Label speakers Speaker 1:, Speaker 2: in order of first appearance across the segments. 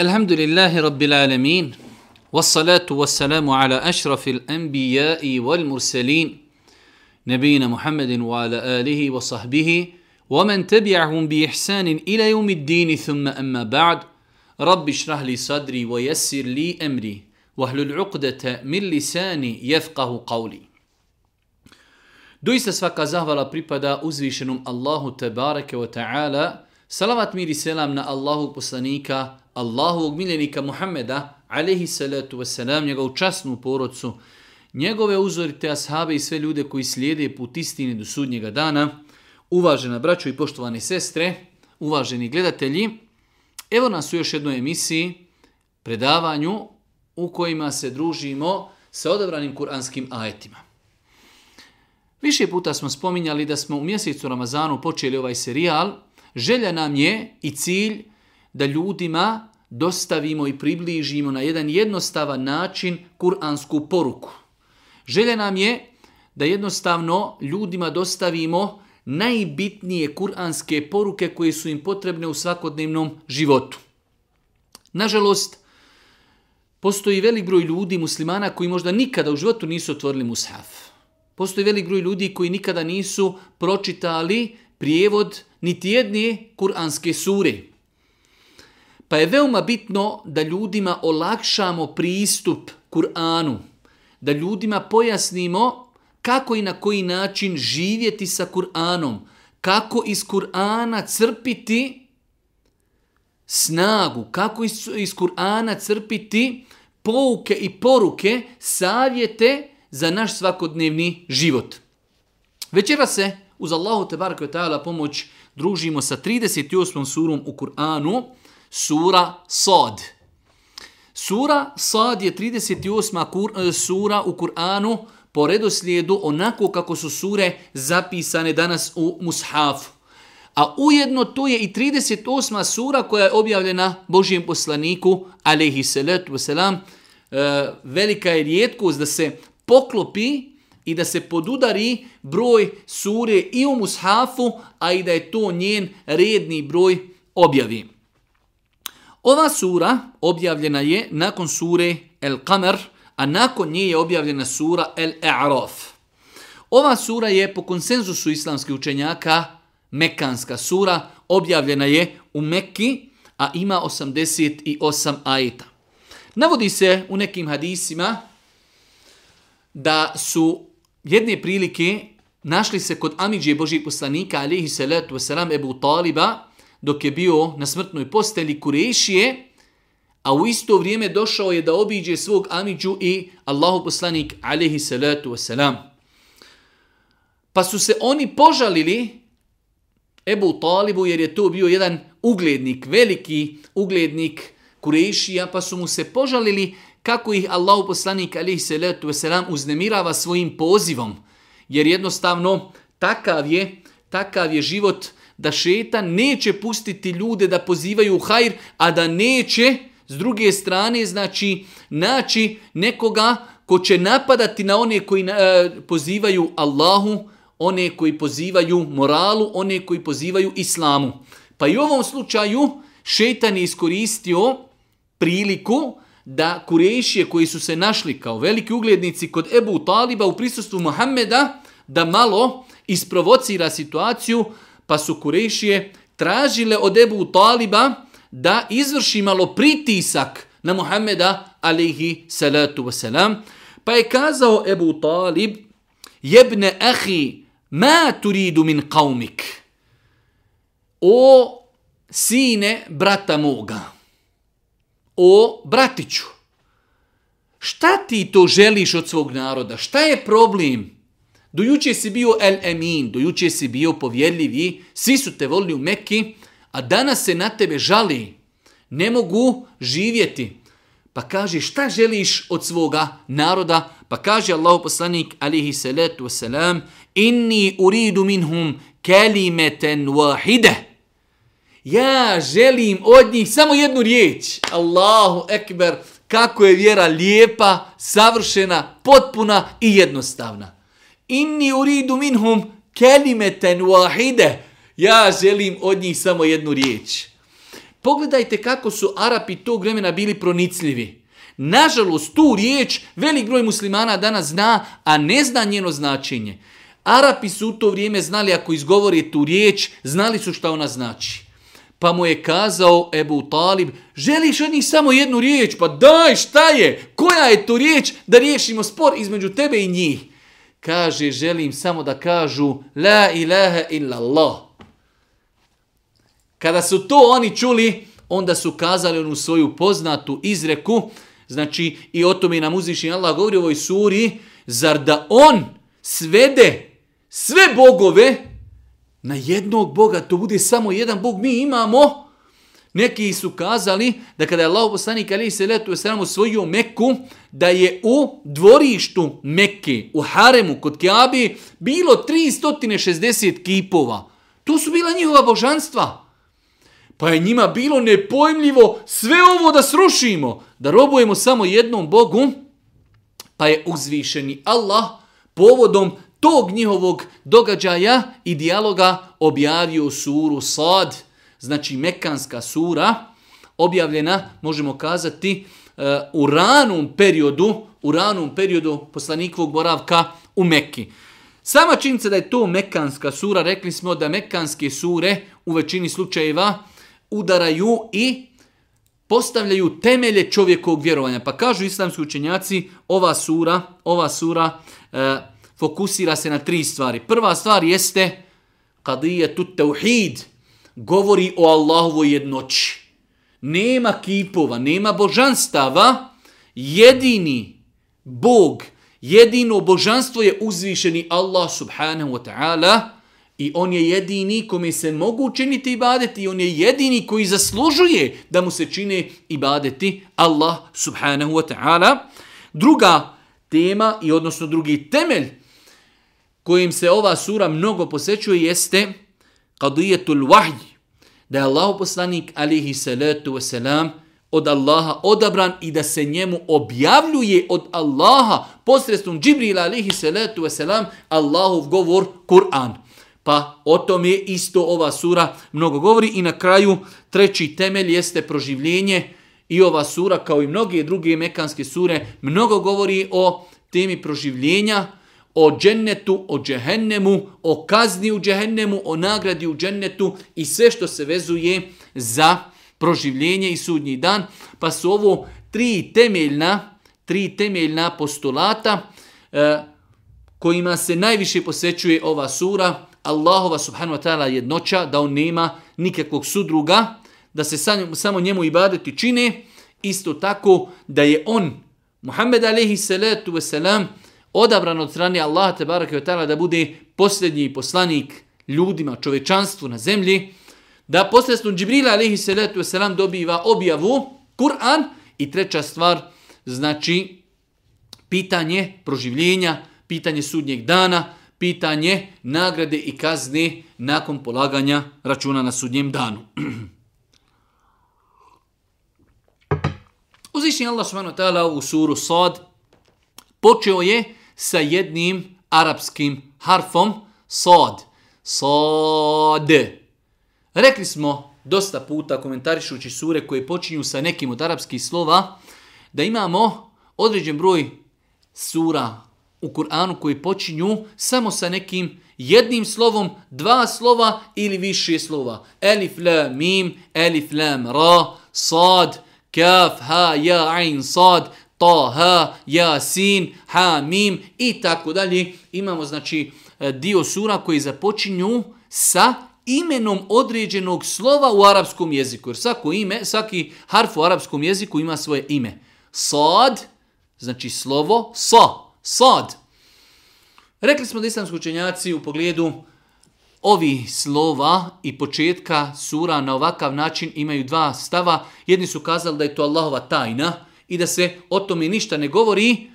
Speaker 1: الحمد لله رب العالمين والصلاة والسلام على أشرف الأنبياء والمرسلين نبينا محمد وعلى آله وصحبه ومن تبعهم بإحسان إلى يوم الدين ثم أما بعد رب اشرح لي صدري ويسر لي أمري واحلل عقدة من لساني يفقه قولي Doista svaka zahvala pripada uzvišenom Tebareke wa ta'ala. Salavat mir i selam na Allahu poslanika, Allahovog miljenika Muhammeda, alaihi salatu wasalam, njegovu časnu porodcu, njegove uzorite ashabe i sve ljude koji slijede put istine do sudnjega dana. Uvažena braćo i poštovane sestre, uvaženi gledatelji, evo nas u još jednoj emisiji, predavanju u kojima se družimo sa odabranim kuranskim ajetima. Više puta smo spominjali da smo u mjesecu Ramazanu počeli ovaj serijal. Želja nam je i cilj da ljudima dostavimo i približimo na jedan jednostavan način kuransku poruku. Želja nam je da jednostavno ljudima dostavimo najbitnije kuranske poruke koje su im potrebne u svakodnevnom životu. Nažalost, postoji velik broj ljudi, muslimana, koji možda nikada u životu nisu otvorili mushaf. Postoji velik broj ljudi koji nikada nisu pročitali prijevod niti jedne kuranske sure. Pa je veoma bitno da ljudima olakšamo pristup Kur'anu, da ljudima pojasnimo kako i na koji način živjeti sa Kur'anom, kako iz Kur'ana crpiti snagu, kako iz, iz Kur'ana crpiti pouke i poruke, savjete za naš svakodnevni život. Večera se uz Allahu te ta'ala pomoć družimo sa 38. surom u Kur'anu, sura Sad. Sura Sad je 38. Kur, e, sura u Kur'anu po redoslijedu onako kako su sure zapisane danas u Mushafu. A ujedno to je i 38. sura koja je objavljena Božijem poslaniku, alaihi salatu wasalam, e, velika je rijetkost da se poklopi i da se podudari broj sure i u mushafu, a i da je to njen redni broj objavi. Ova sura objavljena je nakon sure El Kamer, a nakon nje je objavljena sura El A'raf. Ova sura je po konsenzusu islamskih učenjaka Mekanska sura, objavljena je u Mekki, a ima 88 ajeta. Navodi se u nekim hadisima da su jedne prilike našli se kod Amidže Božijeg poslanika, alihi salatu wasalam, Ebu Taliba, dok je bio na smrtnoj postelji Kurešije, a u isto vrijeme došao je da obiđe svog Amidžu i Allahu poslanik, alihi salatu wasalam. Pa su se oni požalili Ebu Talibu, jer je to bio jedan uglednik, veliki uglednik Kurešija, pa su mu se požalili kako ih Allahu poslanik alihi salatu wasalam uznemirava svojim pozivom. Jer jednostavno takav je, takav je život da šetan neće pustiti ljude da pozivaju u hajr, a da neće s druge strane znači naći nekoga ko će napadati na one koji e, pozivaju Allahu, one koji pozivaju moralu, one koji pozivaju islamu. Pa i u ovom slučaju šetan je iskoristio priliku da kurešije koji su se našli kao veliki uglednici kod Ebu Taliba u prisustvu Mohameda, da malo isprovocira situaciju, pa su kurešije tražile od Ebu Taliba da izvrši malo pritisak na Muhammeda, alaihi salatu wasalam, pa je kazao Ebu Talib, jebne ahi, ma turidu min qaumik, o sine brata moga, o bratiću, šta ti to želiš od svog naroda? Šta je problem? Dojuče si bio el emin, dojuče si bio povjedljivi, svi su te volili u Mekki, a danas se na tebe žali. Ne mogu živjeti. Pa kaže šta želiš od svoga naroda? Pa kaže Allah poslanik alihi salatu wasalam inni uridu minhum kelimeten wahide. Ja želim od njih samo jednu riječ. Allahu ekber, kako je vjera lijepa, savršena, potpuna i jednostavna. Inni uridu minhum kelimeten wahide. Ja želim od njih samo jednu riječ. Pogledajte kako su Arapi tog vremena bili pronicljivi. Nažalost, tu riječ velik broj muslimana danas zna, a ne zna njeno značenje. Arapi su u to vrijeme znali ako izgovori tu riječ, znali su šta ona znači. Pa mu je kazao Ebu Talib, želiš od njih samo jednu riječ? Pa daj, šta je? Koja je to riječ da riješimo spor između tebe i njih? Kaže, želim samo da kažu La ilaha illallah. Kada su to oni čuli, onda su kazali onu svoju poznatu izreku, znači i o tome nam uzvišnji Allah govori u ovoj suri, zar da on svede sve bogove na jednog Boga, to bude samo jedan Bog, mi imamo. Neki su kazali da kada je Allah poslanik ali se letu u svoju Meku, da je u dvorištu Mekke, u haremu kod Kjabi, bilo 360 kipova. To su bila njihova božanstva. Pa je njima bilo nepojmljivo sve ovo da srušimo, da robujemo samo jednom Bogu, pa je uzvišeni Allah povodom tog njihovog događaja i dijaloga objavio suru Sad, znači Mekanska sura, objavljena, možemo kazati, e, u ranom periodu, u ranom periodu poslanikovog boravka u Mekki. Sama činjenica da je to Mekanska sura, rekli smo da Mekanske sure u većini slučajeva udaraju i postavljaju temelje čovjekovog vjerovanja. Pa kažu islamski učenjaci, ova sura, ova sura e, fokusira se na tri stvari. Prva stvar jeste kadije tu tauhid, govori o Allahovoj jednoći. Nema kipova, nema božanstava, jedini Bog, jedino božanstvo je uzvišeni Allah subhanahu wa ta'ala i on je jedini kome se mogu učiniti ibadeti i on je jedini koji zaslužuje da mu se čine ibadeti Allah subhanahu wa ta'ala. Druga tema i odnosno drugi temelj kojim se ova sura mnogo posećuje jeste qadijetul vahj, da je Allah poslanik alihi salatu wasalam od Allaha odabran i da se njemu objavljuje od Allaha posredstvom Džibrila alihi salatu wasalam Allahov govor Kur'an. Pa o tom je isto ova sura mnogo govori. I na kraju treći temelj jeste proživljenje. I ova sura kao i mnoge druge mekanske sure mnogo govori o temi proživljenja, o džennetu, o džehennemu, o kazni u džehennemu, o nagradi u džennetu i sve što se vezuje za proživljenje i sudnji dan. Pa su ovo tri temeljna, tri temeljna postulata e, kojima se najviše posvećuje ova sura. Allahova subhanahu wa ta'ala jednoća, da on nema nikakvog sudruga, da se samo njemu ibadeti čine, isto tako da je on, Muhammed alaihi salatu wasalam, odabran od strane Allaha te barake ta'ala da bude posljednji poslanik ljudima, čovečanstvu na zemlji, da posredstvom Džibrila alaihi salatu wasalam dobiva objavu, Kur'an i treća stvar, znači pitanje proživljenja, pitanje sudnjeg dana, pitanje nagrade i kazne nakon polaganja računa na sudnjem danu. Uzvišnji Allah subhanahu wa ta'ala u suru Sad počeo je sa jednim arapskim harfom sad. Sad. Rekli smo dosta puta komentarišući sure koje počinju sa nekim od arapskih slova da imamo određen broj sura u Kur'anu koji počinju samo sa nekim jednim slovom, dva slova ili više slova. Elif, la, mim, elif, lam, ra, sad, kaf, ha, ja, ain, sad, Taha, Yasin, Hamim i tako dalje. Imamo znači e, dio sura koji započinju sa imenom određenog slova u arapskom jeziku. Jer svako ime, svaki harf u arapskom jeziku ima svoje ime. Sad, znači slovo sa, sad. Rekli smo da islamski učenjaci u pogledu ovi slova i početka sura na ovakav način imaju dva stava. Jedni su kazali da je to Allahova tajna, i da se o tome ništa ne govori,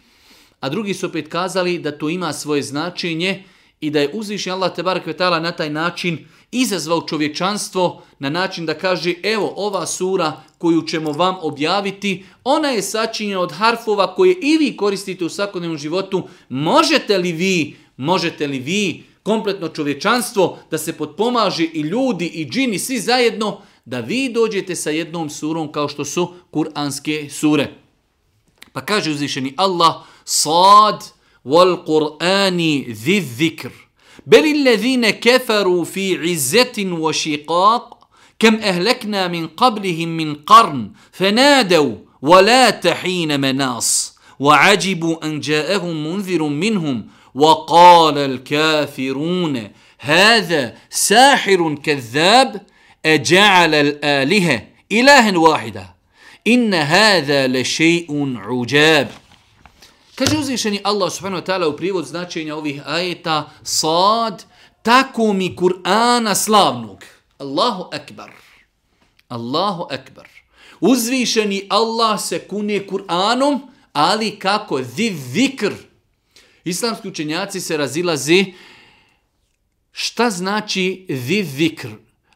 Speaker 1: a drugi su opet kazali da to ima svoje značenje i da je uzvišnji Allah Tebara Kvetala na taj način izazvao čovječanstvo na način da kaže evo ova sura koju ćemo vam objaviti, ona je sačinjena od harfova koje i vi koristite u svakodnevnom životu. Možete li vi, možete li vi kompletno čovječanstvo da se potpomaže i ljudi i džini svi zajedno da vi dođete sa jednom surom kao što su kuranske sure. Pa kaže uzvišeni Allah, sad wal qur'ani zi zikr. Beli allazine kefaru fi izzetin wa šiqaq, kem ehlekna min qablihim min qarn, fenadev, ولا تحين مناص وعجبوا ان جاءهم منذر منهم وقال الكافرون هذا ساحر كذاب اجعل الالهه الها Inne hadha la shay'un uđab. kaže uzvišeni Allah subhanahu wa ta'ala u privod značenja ovih ajeta sad tako mi Kur'ana slavnog. Allahu akbar. Allahu akbar. Uzvišeni Allah se kune Kur'anom ali kako zi zikr. Islamski učenjaci se razilaze šta znači zi zikr.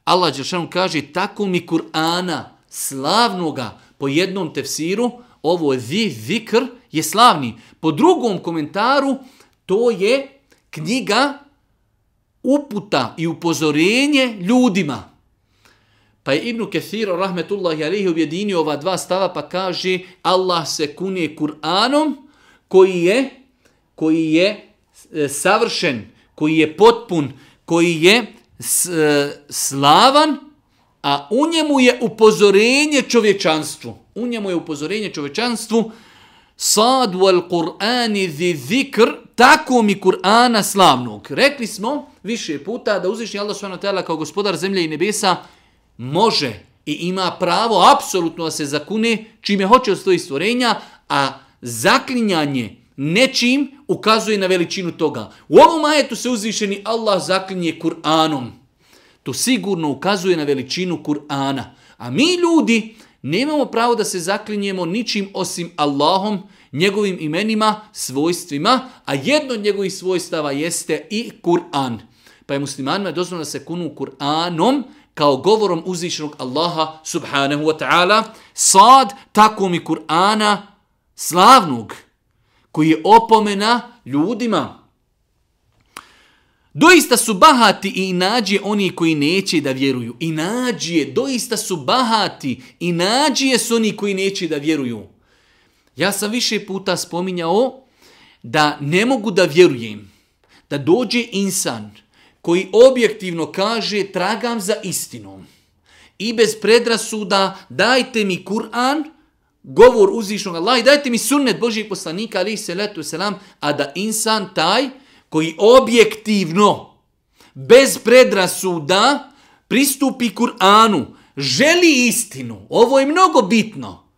Speaker 1: Allah Đeršanom kaže tako mi Kur'ana slavnoga, po jednom tefsiru, ovo zi zikr je slavni. Po drugom komentaru to je knjiga uputa i upozorenje ljudima. Pa je Ibnu Kethir, rahmetullahi alihi, objedinio ova dva stava pa kaže Allah se kunije Kur'anom koji je, koji je e, savršen, koji je potpun, koji je s, e, slavan, a u njemu je upozorenje čovječanstvu. U njemu je upozorenje čovječanstvu sad wal Qur'ani zi zikr, tako mi Kur'ana slavnog. Rekli smo više puta da uzvišnji Allah s.w.t. kao gospodar zemlje i nebesa može i ima pravo apsolutno da se zakune čime hoće od svojih stvorenja, a zaklinjanje nečim ukazuje na veličinu toga. U ovom ajetu se uzvišeni Allah zaklinje Kur'anom. To sigurno ukazuje na veličinu Kur'ana. A mi ljudi nemamo pravo da se zaklinjemo ničim osim Allahom, njegovim imenima, svojstvima, a jedno od njegovih svojstava jeste i Kur'an. Pa je muslimanima dozvoljeno da se kunu Kur'anom, kao govorom uzvišenog Allaha subhanahu wa ta'ala, sad tako mi Kur'ana slavnog, koji je opomena ljudima. Doista su bahati i nađe oni koji neće da vjeruju. I nađe, doista su bahati i nađe su oni koji neće da vjeruju. Ja sam više puta spominjao da ne mogu da vjerujem da dođe insan, koji objektivno kaže tragam za istinom i bez predrasuda dajte mi Kur'an, govor uzvišnog Allah i dajte mi sunnet Božijeg poslanika ali se letu selam, a da insan taj koji objektivno bez predrasuda pristupi Kur'anu, želi istinu, ovo je mnogo bitno,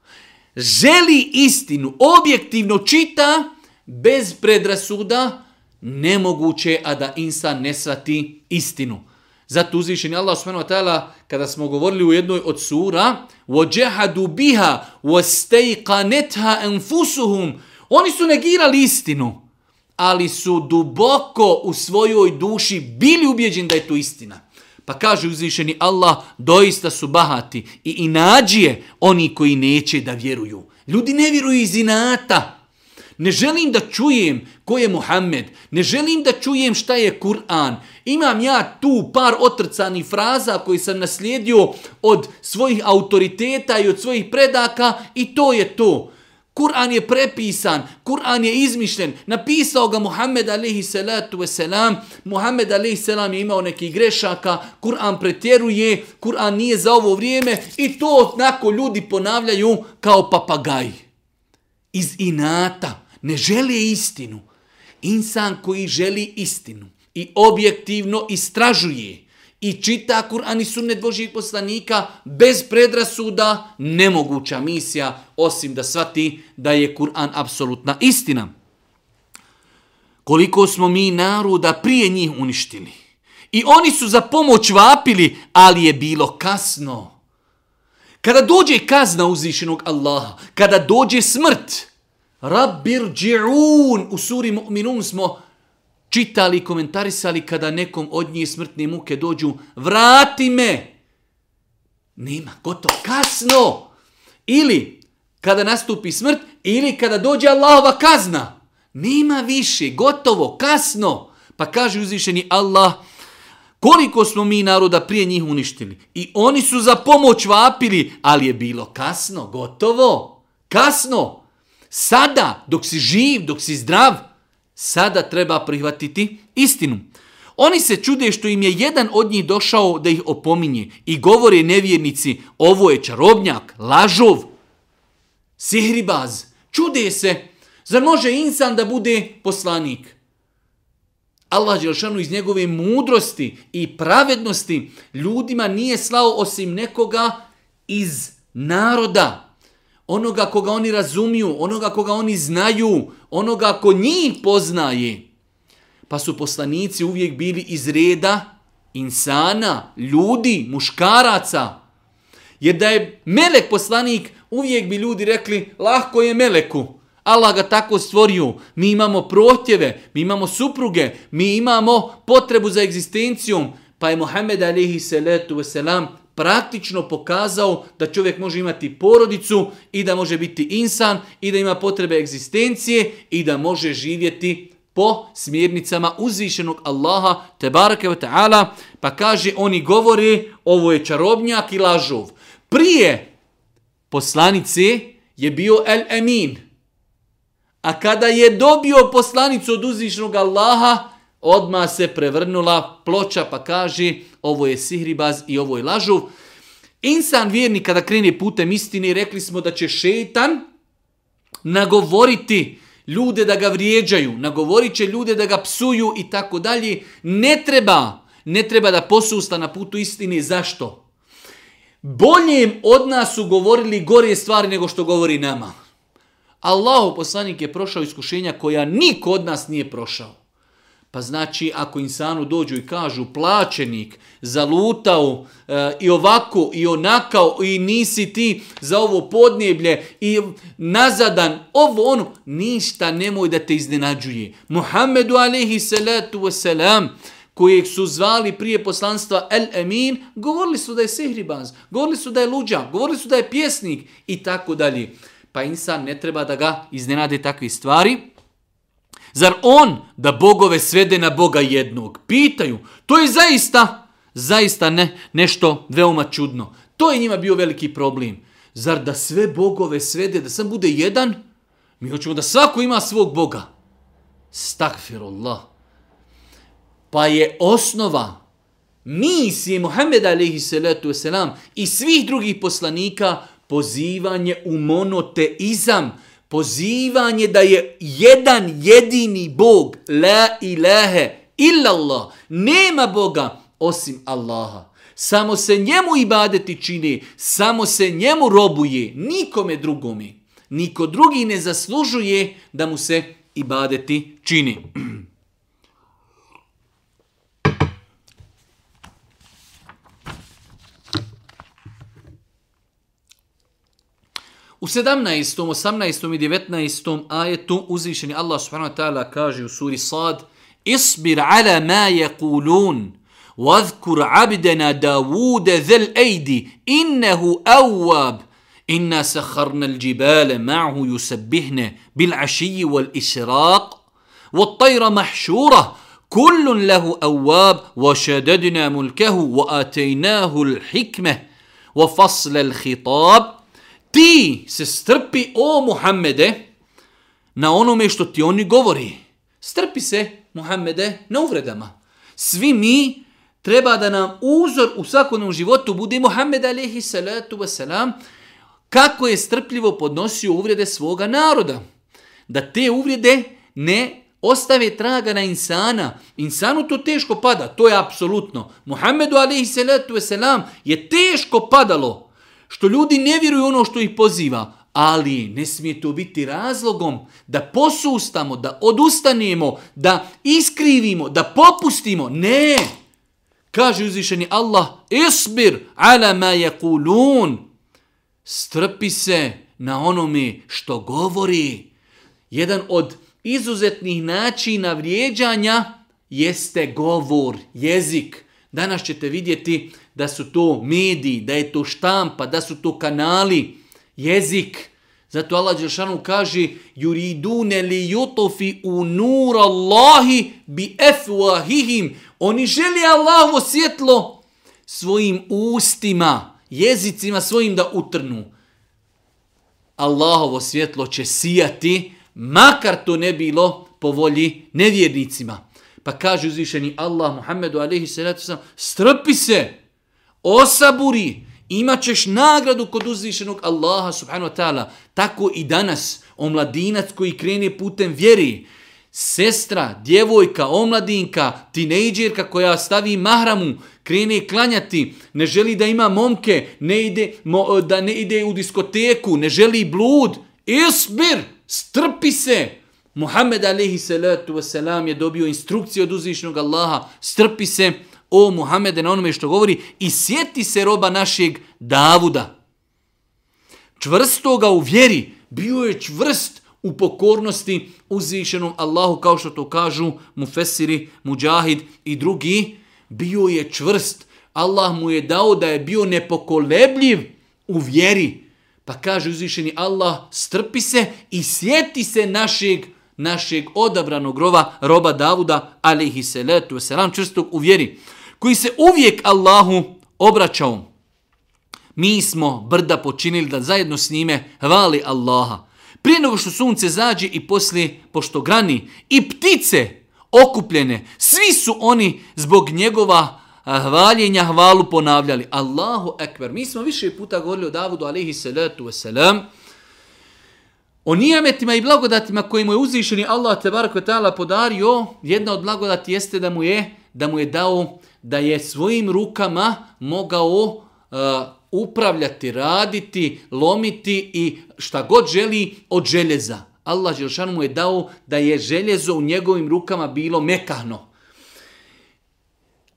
Speaker 1: želi istinu, objektivno čita bez predrasuda, nemoguće a da insan ne svati istinu. Zato uzvišeni Allah subhanahu wa ta'ala kada smo govorili u jednoj od sura وَجَحَدُوا بِهَا وَاسْتَيْقَنَتْهَا أَنْفُسُهُمْ Oni su negirali istinu, ali su duboko u svojoj duši bili ubjeđeni da je to istina. Pa kaže uzvišeni Allah, doista su bahati i inađije oni koji neće da vjeruju. Ljudi ne vjeruju iz inata. Ne želim da čujem ko je Muhammed. Ne želim da čujem šta je Kur'an. Imam ja tu par otrcanih fraza koji sam naslijedio od svojih autoriteta i od svojih predaka i to je to. Kur'an je prepisan, Kur'an je izmišljen, napisao ga Muhammed alaihi salatu wasalam, Muhammed alaihi salam je imao neki grešaka, Kur'an pretjeruje, Kur'an nije za ovo vrijeme i to onako ljudi ponavljaju kao papagaj. Iz inata, ne žele istinu. Insan koji želi istinu i objektivno istražuje i čita Kur'an i sunnet Božijeg poslanika bez predrasuda, nemoguća misija osim da svati da je Kur'an apsolutna istina. Koliko smo mi naroda prije njih uništili. I oni su za pomoć vapili, ali je bilo kasno. Kada dođe kazna uzvišenog Allaha, kada dođe smrt, Rabbir dži'un u suri Mu'minun smo čitali i komentarisali kada nekom od njih smrtne muke dođu, vrati me! Nema, gotovo, kasno! Ili kada nastupi smrt, ili kada dođe Allahova kazna. Nema više, gotovo, kasno! Pa kaže uzvišeni Allah, Koliko smo mi naroda prije njih uništili. I oni su za pomoć vapili, ali je bilo kasno, gotovo. Kasno. Sada, dok si živ, dok si zdrav, sada treba prihvatiti istinu. Oni se čude što im je jedan od njih došao da ih opominje i govore nevjernici, ovo je čarobnjak, lažov, sihribaz. Čude se, zar može insan da bude poslanik? Allah Đelšanu iz njegove mudrosti i pravednosti ljudima nije slao osim nekoga iz naroda. Onoga koga oni razumiju, onoga koga oni znaju, onoga ko njih poznaje. Pa su poslanici uvijek bili iz reda insana, ljudi, muškaraca. Jer da je melek poslanik, uvijek bi ljudi rekli, lahko je meleku. Allah ga tako stvorio. Mi imamo protjeve, mi imamo supruge, mi imamo potrebu za egzistencijom. Pa je Muhammed alihi salatu wasalam praktično pokazao da čovjek može imati porodicu i da može biti insan i da ima potrebe egzistencije i da može živjeti po smjernicama uzvišenog Allaha te barake ta'ala pa kaže oni govori ovo je čarobnjak i lažov. Prije poslanice je bio El Emin. A kada je dobio poslanicu od uzvišenog Allaha, odma se prevrnula ploča pa kaže ovo je sihribaz i ovo je lažov. Insan vjerni kada krene putem istine, rekli smo da će šetan nagovoriti ljude da ga vrijeđaju, nagovorit će ljude da ga psuju i tako dalje. Ne treba, ne treba da posusta na putu istine. Zašto? Bolje od nas su govorili gore stvari nego što govori nama. Allahu poslanik je prošao iskušenja koja niko od nas nije prošao. Pa znači, ako insanu dođu i kažu plaćenik, zalutao e, i ovako i onakao i nisi ti za ovo podneblje i nazadan, ovo ono, ništa nemoj da te iznenađuje. Muhammedu alaihi salatu wasalam, kojeg su zvali prije poslanstva El Emin, govorili su da je sehribaz, govorili su da je luđa, govorili su da je pjesnik i tako dalje pa insan ne treba da ga iznenade takve stvari. Zar on da bogove svede na Boga jednog? Pitaju. To je zaista, zaista ne, nešto veoma čudno. To je njima bio veliki problem. Zar da sve bogove svede, da sam bude jedan? Mi hoćemo da svako ima svog Boga. Stakfirullah. Pa je osnova misije Muhammeda alaihi salatu wasalam i svih drugih poslanika pozivanje u monoteizam, pozivanje da je jedan jedini Bog, la ilahe illallah, nema Boga osim Allaha. Samo se njemu ibadeti čini, samo se njemu robuje, nikome drugome. Niko drugi ne zaslužuje da mu se ibadeti čini. U 17., 18. i 19. ajetu uzvišeni Allah subhanahu wa ta'ala kaže u suri Sad Isbir ala ma yakulun واذكر عبدنا داوود ذا الأيدي إنه أواب إنا سخرنا الجبال معه يسبحن بالعشي والإشراق والطير محشورة كل له أواب وشددنا ملكه وآتيناه الحكمة وفصل الخطاب ti se strpi o Muhammede na onome što ti oni govori. Strpi se Muhammede na uvredama. Svi mi treba da nam uzor u svakodnom životu bude Muhammed alaihi salatu wasalam kako je strpljivo podnosio uvrede svoga naroda. Da te uvrede ne ostave traga na insana. Insanu to teško pada, to je apsolutno. Muhammedu alaihi salatu wasalam je teško padalo što ljudi ne vjeruju ono što ih poziva, ali ne smije to biti razlogom da posustamo, da odustanemo, da iskrivimo, da popustimo. Ne! Kaže uzvišeni Allah, isbir ala ma yakulun. Strpi se na onome što govori. Jedan od izuzetnih načina vrijeđanja jeste govor, jezik. Danas ćete vidjeti da su to mediji, da je to štampa, da su to kanali, jezik. Zato Allah Đelšanu kaže juridune li jutofi u nur Allahi bi efuahihim. Oni želi Allahovo svjetlo svojim ustima, jezicima svojim da utrnu. Allahovo svjetlo će sijati, makar to ne bilo po volji nevjernicima. Pa kaže uzvišeni Allah Muhammedu alaihi salatu sam, strpi se, osaburi, imat ćeš nagradu kod uzvišenog Allaha subhanahu wa ta'ala. Tako i danas, omladinac koji krene putem vjeri, sestra, djevojka, omladinka, tinejdžerka koja stavi mahramu, krene klanjati, ne želi da ima momke, ne ide, mo, da ne ide u diskoteku, ne želi blud, isbir, strpi se. Muhammed alaihi salatu wasalam je dobio instrukcije od uzvišnog Allaha, strpi se, o Muhammede na onome što govori, i sjeti se roba našeg Davuda. Čvrstoga u vjeri, bio je čvrst u pokornosti uzvišenom Allahu, kao što to kažu Mufesiri, Mujahid i drugi, bio je čvrst. Allah mu je dao da je bio nepokolebljiv u vjeri. Pa kaže uzvišeni Allah, strpi se i sjeti se našeg, našeg odabranog roba, roba Davuda, alihi salatu wasalam, čvrstog u vjeri, koji se uvijek Allahu obraćao. Mi smo brda počinili da zajedno s njime hvali Allaha. Prije nego što sunce zađe i poslije pošto grani i ptice okupljene, svi su oni zbog njegova hvaljenja hvalu ponavljali. Allahu ekber. Mi smo više puta govorili o Davudu alaihi salatu wasalam, o nijametima i blagodatima koje mu je uzvišeni Allah tebarak ve ta'ala podario. Jedna od blagodati jeste da mu je da mu je dao da je svojim rukama mogao uh, upravljati, raditi, lomiti i šta god želi od željeza. Allah Želšanu mu je dao da je željezo u njegovim rukama bilo mekahno.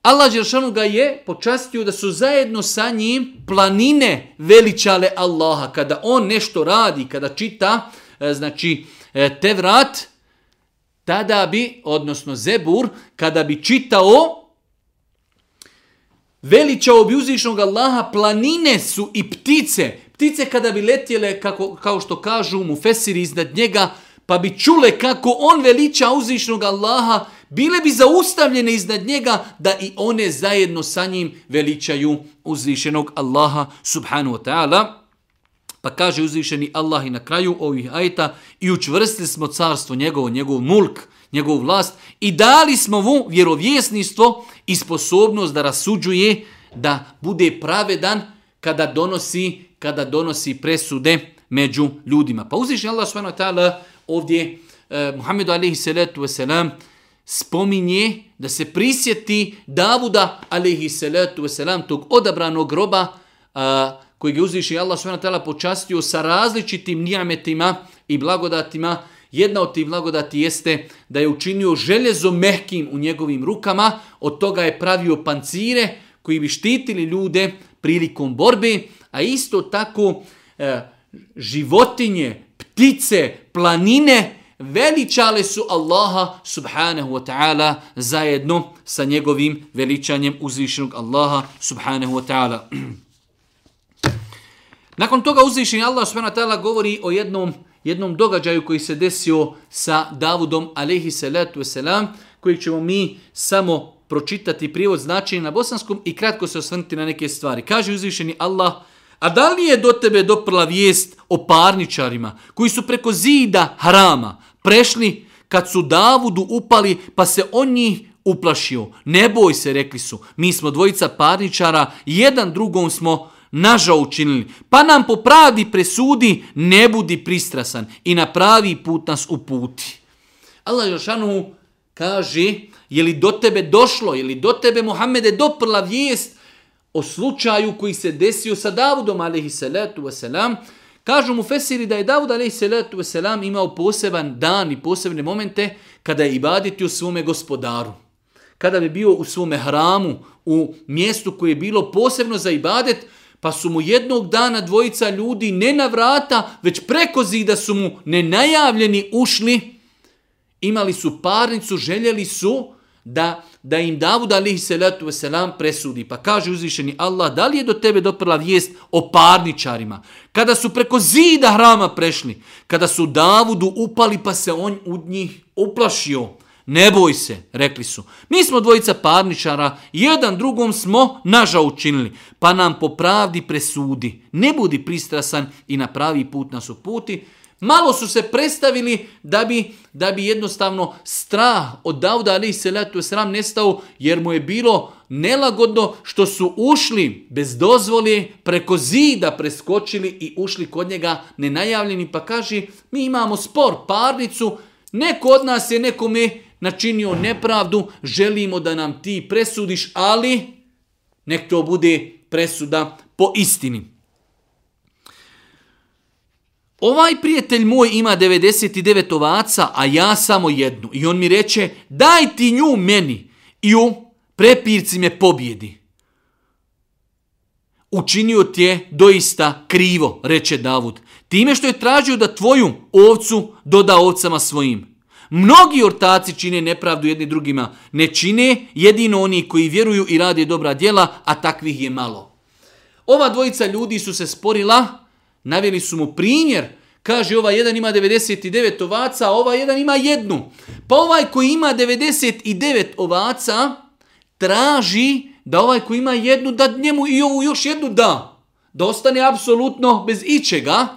Speaker 1: Allah Želšanu ga je počastio da su zajedno sa njim planine veličale Allaha. Kada on nešto radi, kada čita, e, znači e, Tevrat, te vrat, tada bi, odnosno Zebur, kada bi čitao veličao bi uzvišnog Allaha, planine su i ptice. Ptice kada bi letjele, kako, kao što kažu mu fesiri iznad njega, pa bi čule kako on veliča uzvišnog Allaha, bile bi zaustavljene iznad njega da i one zajedno sa njim veličaju uzvišenog Allaha subhanu wa ta'ala. Pa kaže uzvišeni Allah i na kraju ovih ajta i učvrstili smo carstvo njegovo, njegov mulk, njegovu vlast i dali smo mu vjerovjesnistvo i sposobnost da rasuđuje, da bude pravedan kada donosi, kada donosi presude među ljudima. Pa uzvišnji Allah subhanahu wa ta'ala ovdje eh, Muhammedu alaihi salatu wasalam spominje da se prisjeti Davuda alaihi salatu wasalam tog odabranog groba eh, koji je uzvišnji Allah subhanahu wa ta'ala počastio sa različitim nijametima i blagodatima Jedna od tih blagodati jeste da je učinio željezo mehkim u njegovim rukama, od toga je pravio pancire koji bi štitili ljude prilikom borbe, a isto tako e, životinje, ptice, planine veličale su Allaha subhanahu wa ta'ala zajedno sa njegovim veličanjem uzvišenog Allaha subhanahu wa ta'ala. Nakon toga uzvišeni Allah subhanahu wa ta'ala govori o jednom jednom događaju koji se desio sa Davudom alaihi salatu wasalam, koji ćemo mi samo pročitati prijevod značenja na bosanskom i kratko se osvrnuti na neke stvari. Kaže uzvišeni Allah, a da li je do tebe doprla vijest o parničarima koji su preko zida harama prešli kad su Davudu upali pa se on njih uplašio. Ne boj se, rekli su, mi smo dvojica parničara, jedan drugom smo nažao učinili, pa nam po pravdi presudi, ne budi pristrasan i na pravi put nas uputi. Allah Jošanu kaže, je li do tebe došlo, je li do tebe Muhammede doprla vijest o slučaju koji se desio sa Davudom, alaihi salatu wasalam, Kažu mu Fesiri da je Davud a.s. imao poseban dan i posebne momente kada je ibaditi u svome gospodaru. Kada bi bio u svome hramu, u mjestu koje je bilo posebno za ibadet, Pa su mu jednog dana dvojica ljudi ne na vrata, već preko zida su mu nenajavljeni ušli. Imali su parnicu, željeli su da, da im Davud alihi salatu wasalam presudi. Pa kaže uzvišeni Allah, da li je do tebe doprla vijest o parničarima? Kada su preko zida hrama prešli, kada su Davudu upali pa se on u njih uplašio, ne boj se, rekli su. Mi smo dvojica parničara, jedan drugom smo naža učinili, pa nam po pravdi presudi. Ne budi pristrasan i na pravi put nas uputi. Malo su se predstavili da bi, da bi jednostavno strah od Dauda ali se letu sram nestao jer mu je bilo nelagodno što su ušli bez dozvoli preko zida preskočili i ušli kod njega nenajavljeni pa kaže mi imamo spor, parnicu, neko od nas je nekome načinio nepravdu, želimo da nam ti presudiš, ali nek to bude presuda po istini. Ovaj prijatelj moj ima 99 ovaca, a ja samo jednu. I on mi reče, daj ti nju meni i u prepirci me pobjedi. Učinio ti je doista krivo, reče Davud. Time što je tražio da tvoju ovcu doda ovcama svojim. Mnogi ortaci čine nepravdu jedni drugima. Ne čine jedino oni koji vjeruju i rade dobra djela, a takvih je malo. Ova dvojica ljudi su se sporila, Naveli su mu primjer, kaže ovaj jedan ima 99 ovaca, a ovaj jedan ima jednu. Pa ovaj koji ima 99 ovaca traži da ovaj koji ima jednu da njemu i ovu još jednu da. Da ostane apsolutno bez ičega.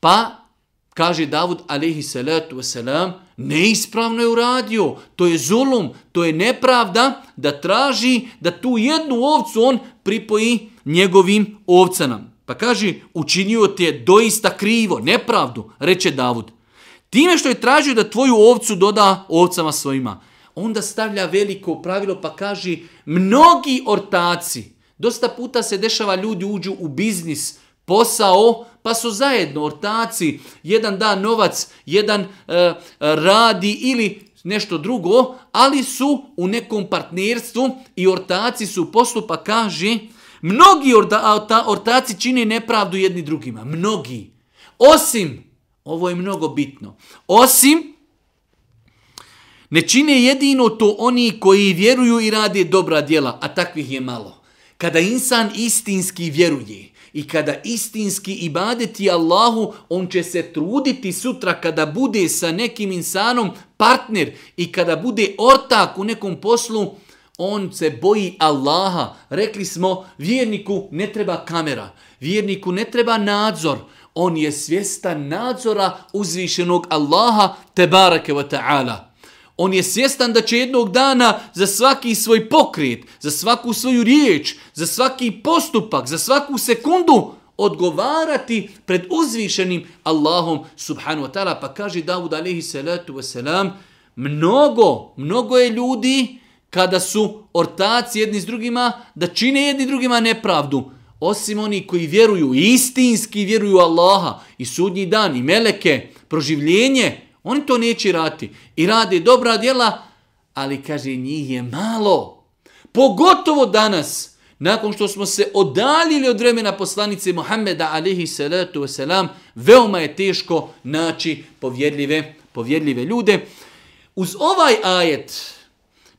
Speaker 1: Pa kaže Davud alaihi salatu wasalam, neispravno je uradio, to je zulum, to je nepravda da traži da tu jednu ovcu on pripoji njegovim ovcanam. Pa kaže, učinio ti je doista krivo, nepravdu, reče Davud. Time što je tražio da tvoju ovcu doda ovcama svojima. Onda stavlja veliko pravilo pa kaže, mnogi ortaci, dosta puta se dešava ljudi uđu u biznis, posao, pa su zajedno ortaci, jedan da novac, jedan e, e, radi ili nešto drugo, ali su u nekom partnerstvu i ortaci su postupa kaže, Mnogi orta, ortaci čine nepravdu jedni drugima. Mnogi. Osim, ovo je mnogo bitno, osim ne čine jedino to oni koji vjeruju i rade dobra djela, a takvih je malo. Kada insan istinski vjeruje i kada istinski ibadeti Allahu, on će se truditi sutra kada bude sa nekim insanom partner i kada bude ortak u nekom poslu, on se boji Allaha. Rekli smo, vjerniku ne treba kamera, vjerniku ne treba nadzor. On je svjestan nadzora uzvišenog Allaha, tebareke wa ta'ala. On je svjestan da će jednog dana za svaki svoj pokret, za svaku svoju riječ, za svaki postupak, za svaku sekundu odgovarati pred uzvišenim Allahom subhanu wa ta'ala. Pa kaže Davud alaihi salatu wa salam, mnogo, mnogo je ljudi kada su ortaci jedni s drugima, da čine jedni drugima nepravdu. Osim oni koji vjeruju, istinski vjeruju Allaha i sudnji dan i meleke, proživljenje, oni to neće rati. I rade dobra djela, ali kaže njih je malo. Pogotovo danas, nakon što smo se odaljili od vremena poslanice Muhammeda alihi salatu wasalam, veoma je teško naći povjedljive, povjedljive ljude. Uz ovaj ajet,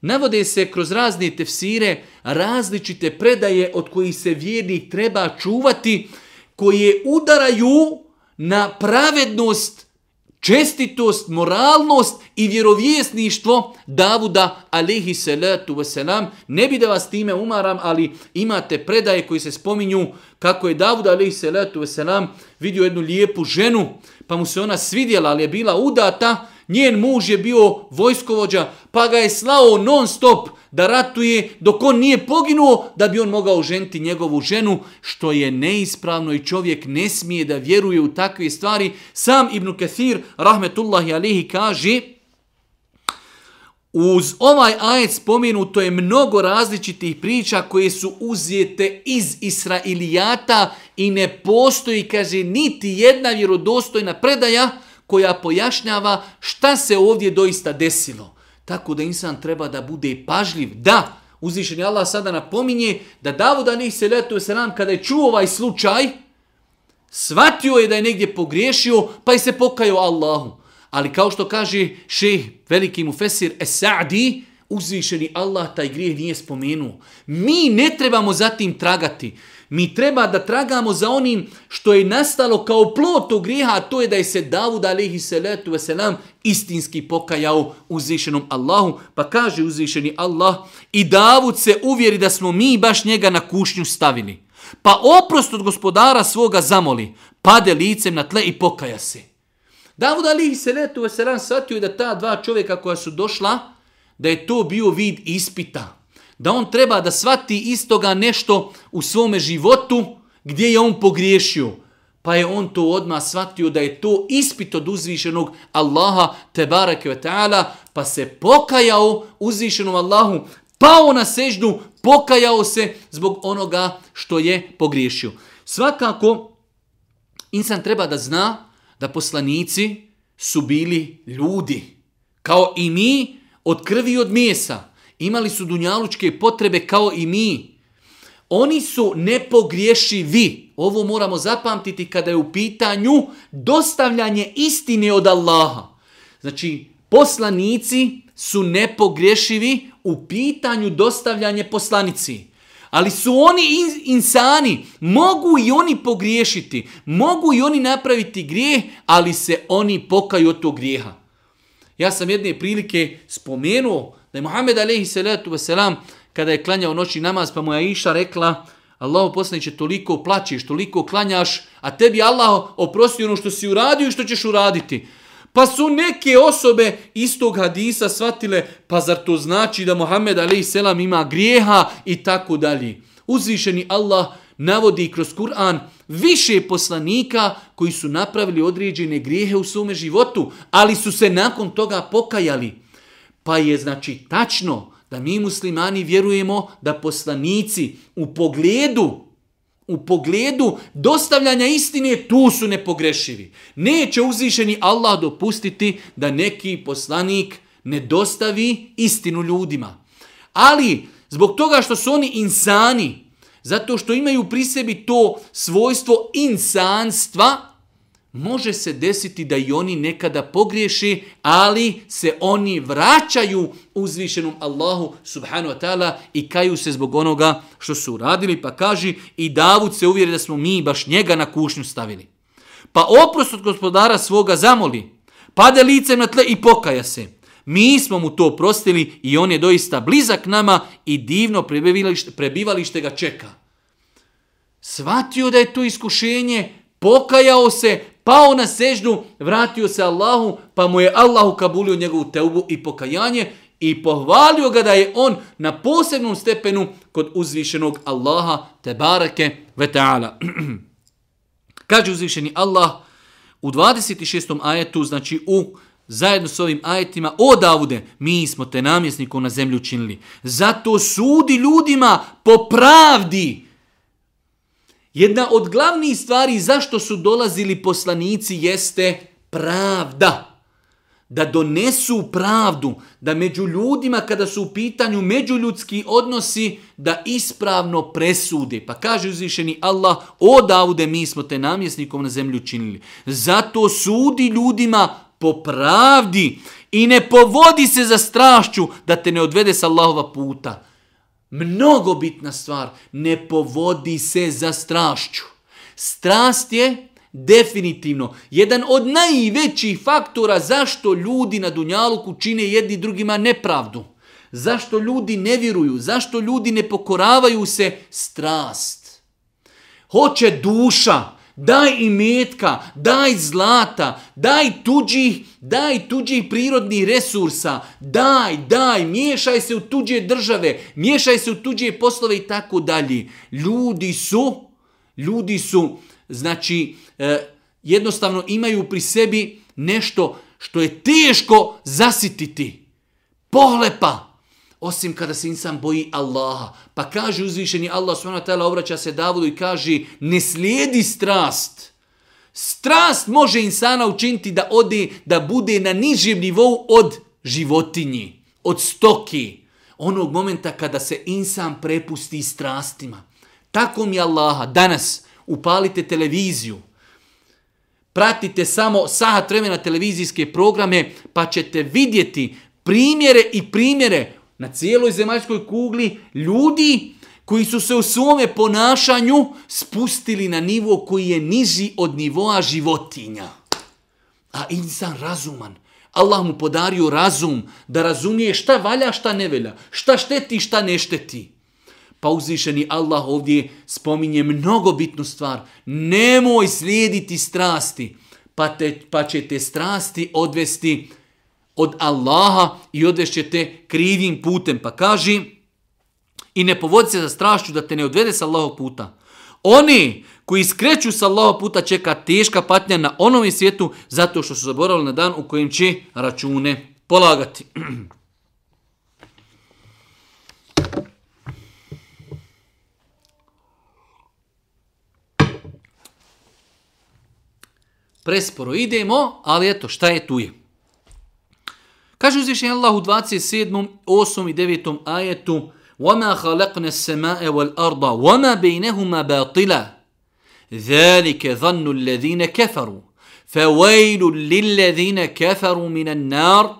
Speaker 1: Navode se kroz razne tefsire različite predaje od kojih se vjernik treba čuvati, koje udaraju na pravednost, čestitost, moralnost i vjerovjesništvo Davuda alaihi salatu wasalam. Ne bi da vas time umaram, ali imate predaje koji se spominju kako je Davuda alaihi salatu wasalam vidio jednu lijepu ženu, pa mu se ona svidjela, ali je bila udata, Njen muž je bio vojskovođa, pa ga je slao non stop da ratuje dok on nije poginuo da bi on mogao ženiti njegovu ženu, što je neispravno i čovjek ne smije da vjeruje u takve stvari. Sam Ibn Kathir, rahmetullahi alihi, kaže, uz ovaj ajet spomenuto je mnogo različitih priča koje su uzijete iz Israilijata i ne postoji, kaže, niti jedna vjerodostojna predaja, koja pojašnjava šta se ovdje doista desilo. Tako da insan treba da bude pažljiv. Da, uzvišen je Allah sada napominje da Davud Anih se letu se nam kada je čuo ovaj slučaj, shvatio je da je negdje pogriješio, pa je se pokajao Allahu. Ali kao što kaže šeh veliki mu Fesir Esa'di, uzvišeni Allah taj grijeh nije spomenuo. Mi ne trebamo za tim tragati. Mi treba da tragamo za onim što je nastalo kao plot tog grijeha, a to je da je se Davud alaihi salatu wasalam istinski pokajao uzvišenom Allahu. Pa kaže uzvišeni Allah i Davud se uvjeri da smo mi baš njega na kušnju stavili. Pa oprost od gospodara svoga zamoli, pade licem na tle i pokaja se. Davud alihi salatu wasalam shvatio da ta dva čovjeka koja su došla, da je to bio vid ispita da on treba da svati istoga nešto u svome životu gdje je on pogriješio. Pa je on to odmah shvatio da je to ispit od uzvišenog Allaha te barake ve ta'ala, pa se pokajao uzvišenom Allahu, pao na seždu, pokajao se zbog onoga što je pogriješio. Svakako, insan treba da zna da poslanici su bili ljudi, kao i mi od krvi i od mjesa imali su dunjalučke potrebe kao i mi. Oni su nepogriješivi. Ovo moramo zapamtiti kada je u pitanju dostavljanje istine od Allaha. Znači, poslanici su nepogriješivi u pitanju dostavljanje poslanici. Ali su oni insani, mogu i oni pogriješiti, mogu i oni napraviti grijeh, ali se oni pokaju od tog grijeha. Ja sam jedne prilike spomenuo da je Muhammed alaihi salatu wasalam, kada je klanjao noći namaz, pa mu je Iša rekla, Allahu poslaniće, toliko plaćeš, toliko klanjaš, a tebi Allah oprosti ono što si uradio i što ćeš uraditi. Pa su neke osobe istog hadisa shvatile, pa zar to znači da Muhammed a.s. ima grijeha i tako dalje. Uzvišeni Allah navodi kroz Kur'an više poslanika koji su napravili određene grijehe u svome životu, ali su se nakon toga pokajali. Pa je znači tačno da mi muslimani vjerujemo da poslanici u pogledu u pogledu dostavljanja istine tu su nepogrešivi. Neće uzvišeni Allah dopustiti da neki poslanik ne dostavi istinu ljudima. Ali zbog toga što su oni insani, zato što imaju pri sebi to svojstvo insanstva, može se desiti da i oni nekada pogriješi, ali se oni vraćaju uzvišenom Allahu subhanu wa ta'ala i kaju se zbog onoga što su uradili. Pa kaži i Davud se uvjeri da smo mi baš njega na kušnju stavili. Pa oprost od gospodara svoga zamoli, pade licem na tle i pokaja se. Mi smo mu to prostili i on je doista blizak nama i divno prebivalište, prebivalište ga čeka. Svatio da je to iskušenje, pokajao se, pao na seždu, vratio se Allahu, pa mu je Allahu kabulio njegovu teubu i pokajanje i pohvalio ga da je on na posebnom stepenu kod uzvišenog Allaha te barake ve ta'ala. Kaže uzvišeni Allah u 26. ajetu, znači u zajedno s ovim ajetima, o Davude, mi smo te namjesnikom na zemlju učinili. Zato sudi ljudima po pravdi, Jedna od glavnih stvari zašto su dolazili poslanici jeste pravda. Da donesu pravdu, da među ljudima kada su u pitanju međuljudski odnosi, da ispravno presude. Pa kaže uzvišeni Allah, o Davude, mi smo te namjesnikom na zemlju činili. Zato sudi ljudima po pravdi i ne povodi se za strašću da te ne odvede sa Allahova puta mnogo bitna stvar, ne povodi se za strašću. Strast je definitivno jedan od najvećih faktora zašto ljudi na Dunjaluku čine jedni drugima nepravdu. Zašto ljudi ne vjeruju, zašto ljudi ne pokoravaju se strast. Hoće duša, daj i metka, daj zlata, daj tuđih, daj tuđih prirodnih resursa, daj, daj, miješaj se u tuđe države, miješaj se u tuđe poslove i tako dalje. Ljudi su, ljudi su, znači, eh, jednostavno imaju pri sebi nešto što je teško zasititi. Pohlepa, osim kada se insan boji Allaha. Pa kaže uzvišeni Allah subhanahu wa ta'ala obraća se Davudu i kaže ne slijedi strast. Strast može insana učiniti da ode, da bude na nižem nivou od životinji, od stoki. Onog momenta kada se insan prepusti strastima. Tako mi Allaha, danas upalite televiziju, pratite samo sahat vremena televizijske programe, pa ćete vidjeti primjere i primjere na cijeloj zemaljskoj kugli ljudi koji su se u svome ponašanju spustili na nivo koji je niži od nivoa životinja. A insan razuman. Allah mu podario razum da razumije šta valja, šta ne velja, šta šteti, šta ne šteti. Pa uzvišeni Allah ovdje spominje mnogo bitnu stvar. Nemoj slijediti strasti, pa, te, pa će te strasti odvesti od Allaha i odvešćete krivim putem. Pa kaži, i ne povodi se za strašću da te ne odvede sa Allahog puta. Oni koji skreću sa Allahog puta čeka teška patnja na onom svijetu zato što su zaboravili na dan u kojem će račune polagati. Presporo idemo, ali eto, šta je tu je? Kaže uzvišenje Allah u 27. 8. i 9. ajetu وَمَا خَلَقْنَا السَّمَاءَ وَالْأَرْضَ وَمَا بَيْنَهُمَا بَاطِلًا ذَلِكَ ظَنُّ الَّذِينَ كَفَرُوا فَوَيْلٌ لِلَّذِينَ كَفَرُوا مِنَ النَّارِ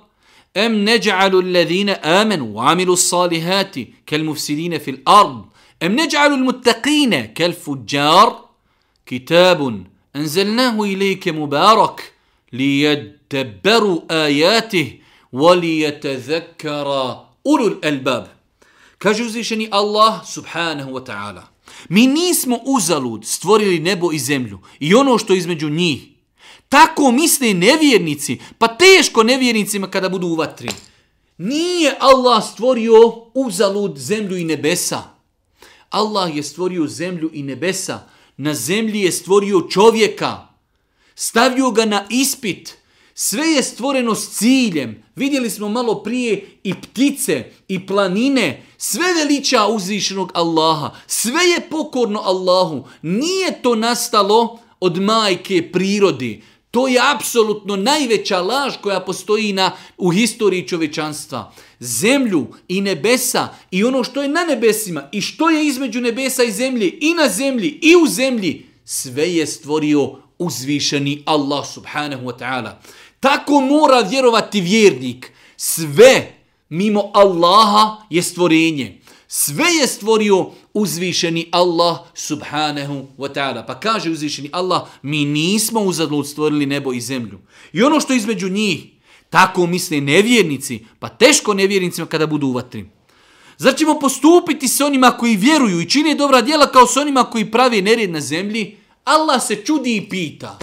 Speaker 1: أَمْ نَجْعَلُ الَّذِينَ آمَنُوا وَعَمِلُوا الصَّالِحَاتِ كَالْمُفْسِدِينَ فِي الْأَرْضِ أَمْ نَجْعَلُ الْمُتَّقِينَ كَالْفُجَّارِ كِتَابٌ أَنزَلْنَاهُ إِلَيْكَ مُبَارَكٌ لِيَدَّبَّرُوا آيَاتِهِ وَلِيَتَذَكَّرَ أُولُو الْأَلْبَابِ Kaže uzvišeni Allah subhanahu wa ta'ala. Mi nismo uzalud stvorili nebo i zemlju i ono što između njih. Tako misle nevjernici, pa teško nevjernicima kada budu u vatri. Nije Allah stvorio uzalud zemlju i nebesa. Allah je stvorio zemlju i nebesa. Na zemlji je stvorio čovjeka. Stavio ga na ispit. Sve je stvoreno s ciljem. Vidjeli smo malo prije i ptice i planine. Sve veliča uzvišenog Allaha. Sve je pokorno Allahu. Nije to nastalo od majke prirodi. To je apsolutno najveća laž koja postoji na, u historiji čovečanstva. Zemlju i nebesa i ono što je na nebesima i što je između nebesa i zemlje i na zemlji i u zemlji, sve je stvorio uzvišeni Allah subhanahu wa ta'ala. Tako mora vjerovati vjernik. Sve mimo Allaha je stvorenje. Sve je stvorio uzvišeni Allah subhanahu wa ta'ala. Pa kaže uzvišeni Allah, mi nismo uzadlud stvorili nebo i zemlju. I ono što između njih, tako misle nevjernici, pa teško nevjernicima kada budu u vatri. Zar ćemo postupiti s onima koji vjeruju i čine dobra djela kao s onima koji pravi nered na zemlji? Allah se čudi i pita.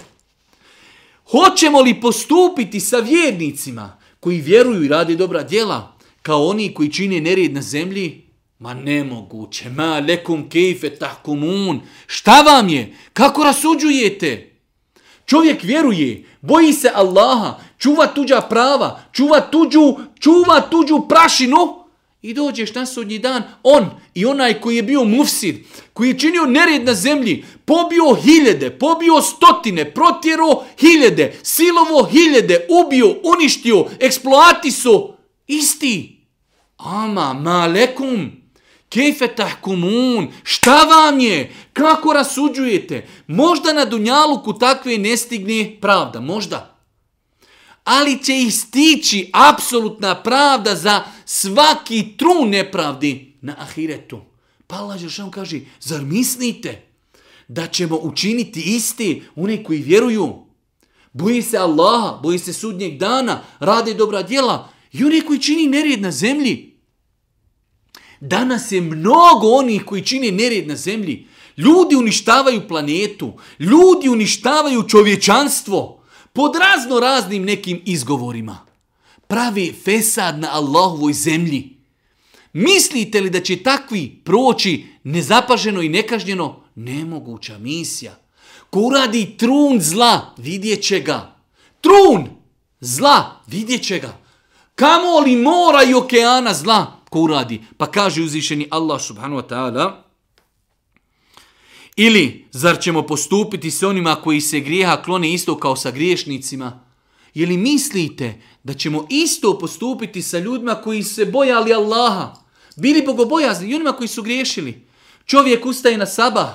Speaker 1: Hoćemo li postupiti sa vjernicima koji vjeruju i rade dobra djela kao oni koji čine nered na zemlji? Ma nemoguće, ma lekum kejfe tahkumun. Šta vam je? Kako rasuđujete? Čovjek vjeruje, boji se Allaha, čuva tuđa prava, čuva tuđu, čuva tuđu prašinu, I dođeš na sudnji dan, on i onaj koji je bio mufsid, koji je činio nered na zemlji, pobio hiljede, pobio stotine, protjero hiljede, silovo hiljede, ubio, uništio, eksploatiso, isti. Ama, malekum, kejfe tahkumun, šta vam je, kako rasuđujete? Možda na Dunjaluku takve ne stigne pravda, možda ali će ih stići apsolutna pravda za svaki trun nepravdi na ahiretu. Pa Allah Žešan kaže, zar mislite da ćemo učiniti isti oni koji vjeruju? Boji se Allaha, boji se sudnjeg dana, rade dobra djela i oni koji čini nered na zemlji. Danas je mnogo onih koji čine nered na zemlji. Ljudi uništavaju planetu, ljudi uništavaju čovječanstvo pod razno raznim nekim izgovorima pravi fesad na Allahovoj zemlji. Mislite li da će takvi proći nezapaženo i nekažnjeno? Nemoguća misija. Ko uradi trun zla, vidjet će ga. Trun zla, vidjet će ga. Kamo li mora i okeana zla, ko uradi? Pa kaže uzvišeni Allah subhanahu wa ta'ala, Ili, zar ćemo postupiti s onima koji se grijeha klone isto kao sa griješnicima? Je li mislite da ćemo isto postupiti sa ljudima koji se bojali Allaha? Bili bogobojazni i onima koji su griješili? Čovjek ustaje na sabah,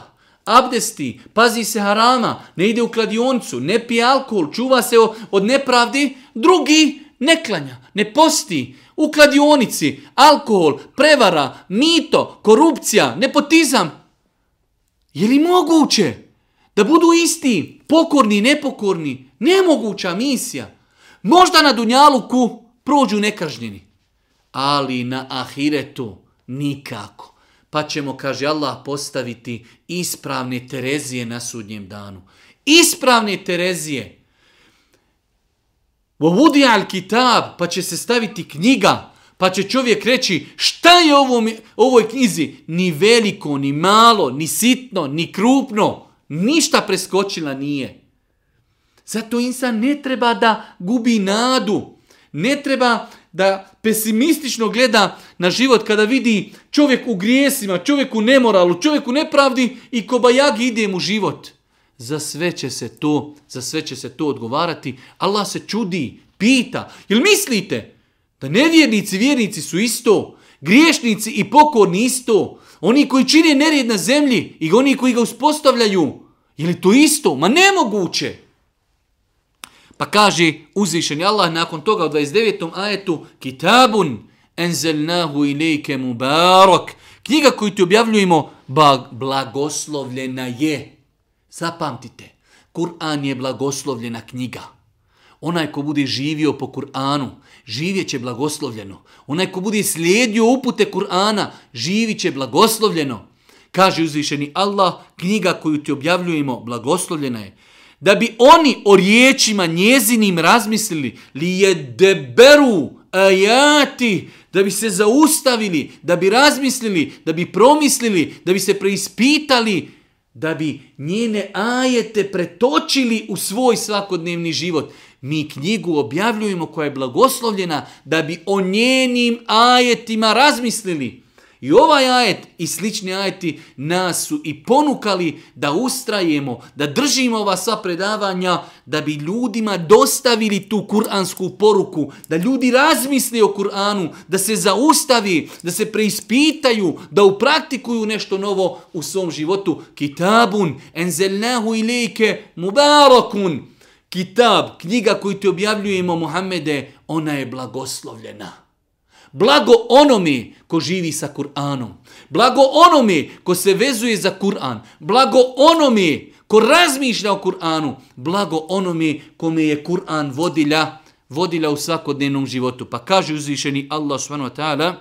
Speaker 1: abdesti, pazi se harama, ne ide u kladioncu, ne pije alkohol, čuva se od nepravdi. Drugi ne klanja, ne posti, u kladionici, alkohol, prevara, mito, korupcija, nepotizam. Je li moguće da budu isti, pokorni, nepokorni? Nemoguća misija. Možda na Dunjaluku prođu nekažnjeni, ali na Ahiretu nikako. Pa ćemo, kaže Allah, postaviti ispravne Terezije na sudnjem danu. Ispravne Terezije. Vovudi al kitab, pa će se staviti knjiga, pa će čovjek reći šta je ovo, ovoj knjizi? Ni veliko, ni malo, ni sitno, ni krupno. Ništa preskočila nije. Zato insan ne treba da gubi nadu. Ne treba da pesimistično gleda na život kada vidi čovjek u grijesima, čovjek u nemoralu, čovjek u nepravdi i kobajagi ide mu život. Za sve će se to, za sve će se to odgovarati. Allah se čudi, pita. Jel mislite da nevjernici, vjernici su isto? Griješnici i pokorni isto? Oni koji čine nered na zemlji i oni koji ga uspostavljaju? Je li to isto? Ma nemoguće. Pa kaže uzvišeni Allah nakon toga u 29. ajetu Kitabun enzelnahu ilike mubarak. Knjiga koju ti objavljujemo blagoslovljena je. Zapamtite, Kur'an je blagoslovljena knjiga. Onaj ko bude živio po Kur'anu, živjet će blagoslovljeno. Onaj ko bude slijedio upute Kur'ana, živit će blagoslovljeno. Kaže uzvišeni Allah, knjiga koju ti objavljujemo, blagoslovljena je. Da bi oni o riječima njezinim razmislili, li je deberu ajati, da bi se zaustavili, da bi razmislili, da bi promislili, da bi se preispitali, da bi njene ajete pretočili u svoj svakodnevni život. Mi knjigu objavljujemo koja je blagoslovljena da bi o njenim ajetima razmislili. I ovaj ajet i slični ajeti nas su i ponukali da ustrajemo, da držimo ova sva predavanja, da bi ljudima dostavili tu kuransku poruku, da ljudi razmisli o Kur'anu, da se zaustavi, da se preispitaju, da upraktikuju nešto novo u svom životu. Kitabun, enzelnahu ilike, mubarakun. Kitab, knjiga koju ti objavljujemo, Muhammede, ona je blagoslovljena. Blago onome ko živi sa Kur'anom. Blago onome ko se vezuje za Kur'an. Blago onome ko razmišlja o Kur'anu. Blago onome kome je Kur'an vodilja, vodilja u svakodnevnom životu. Pa kaže uzvišeni Allah subhanahu wa ta'ala,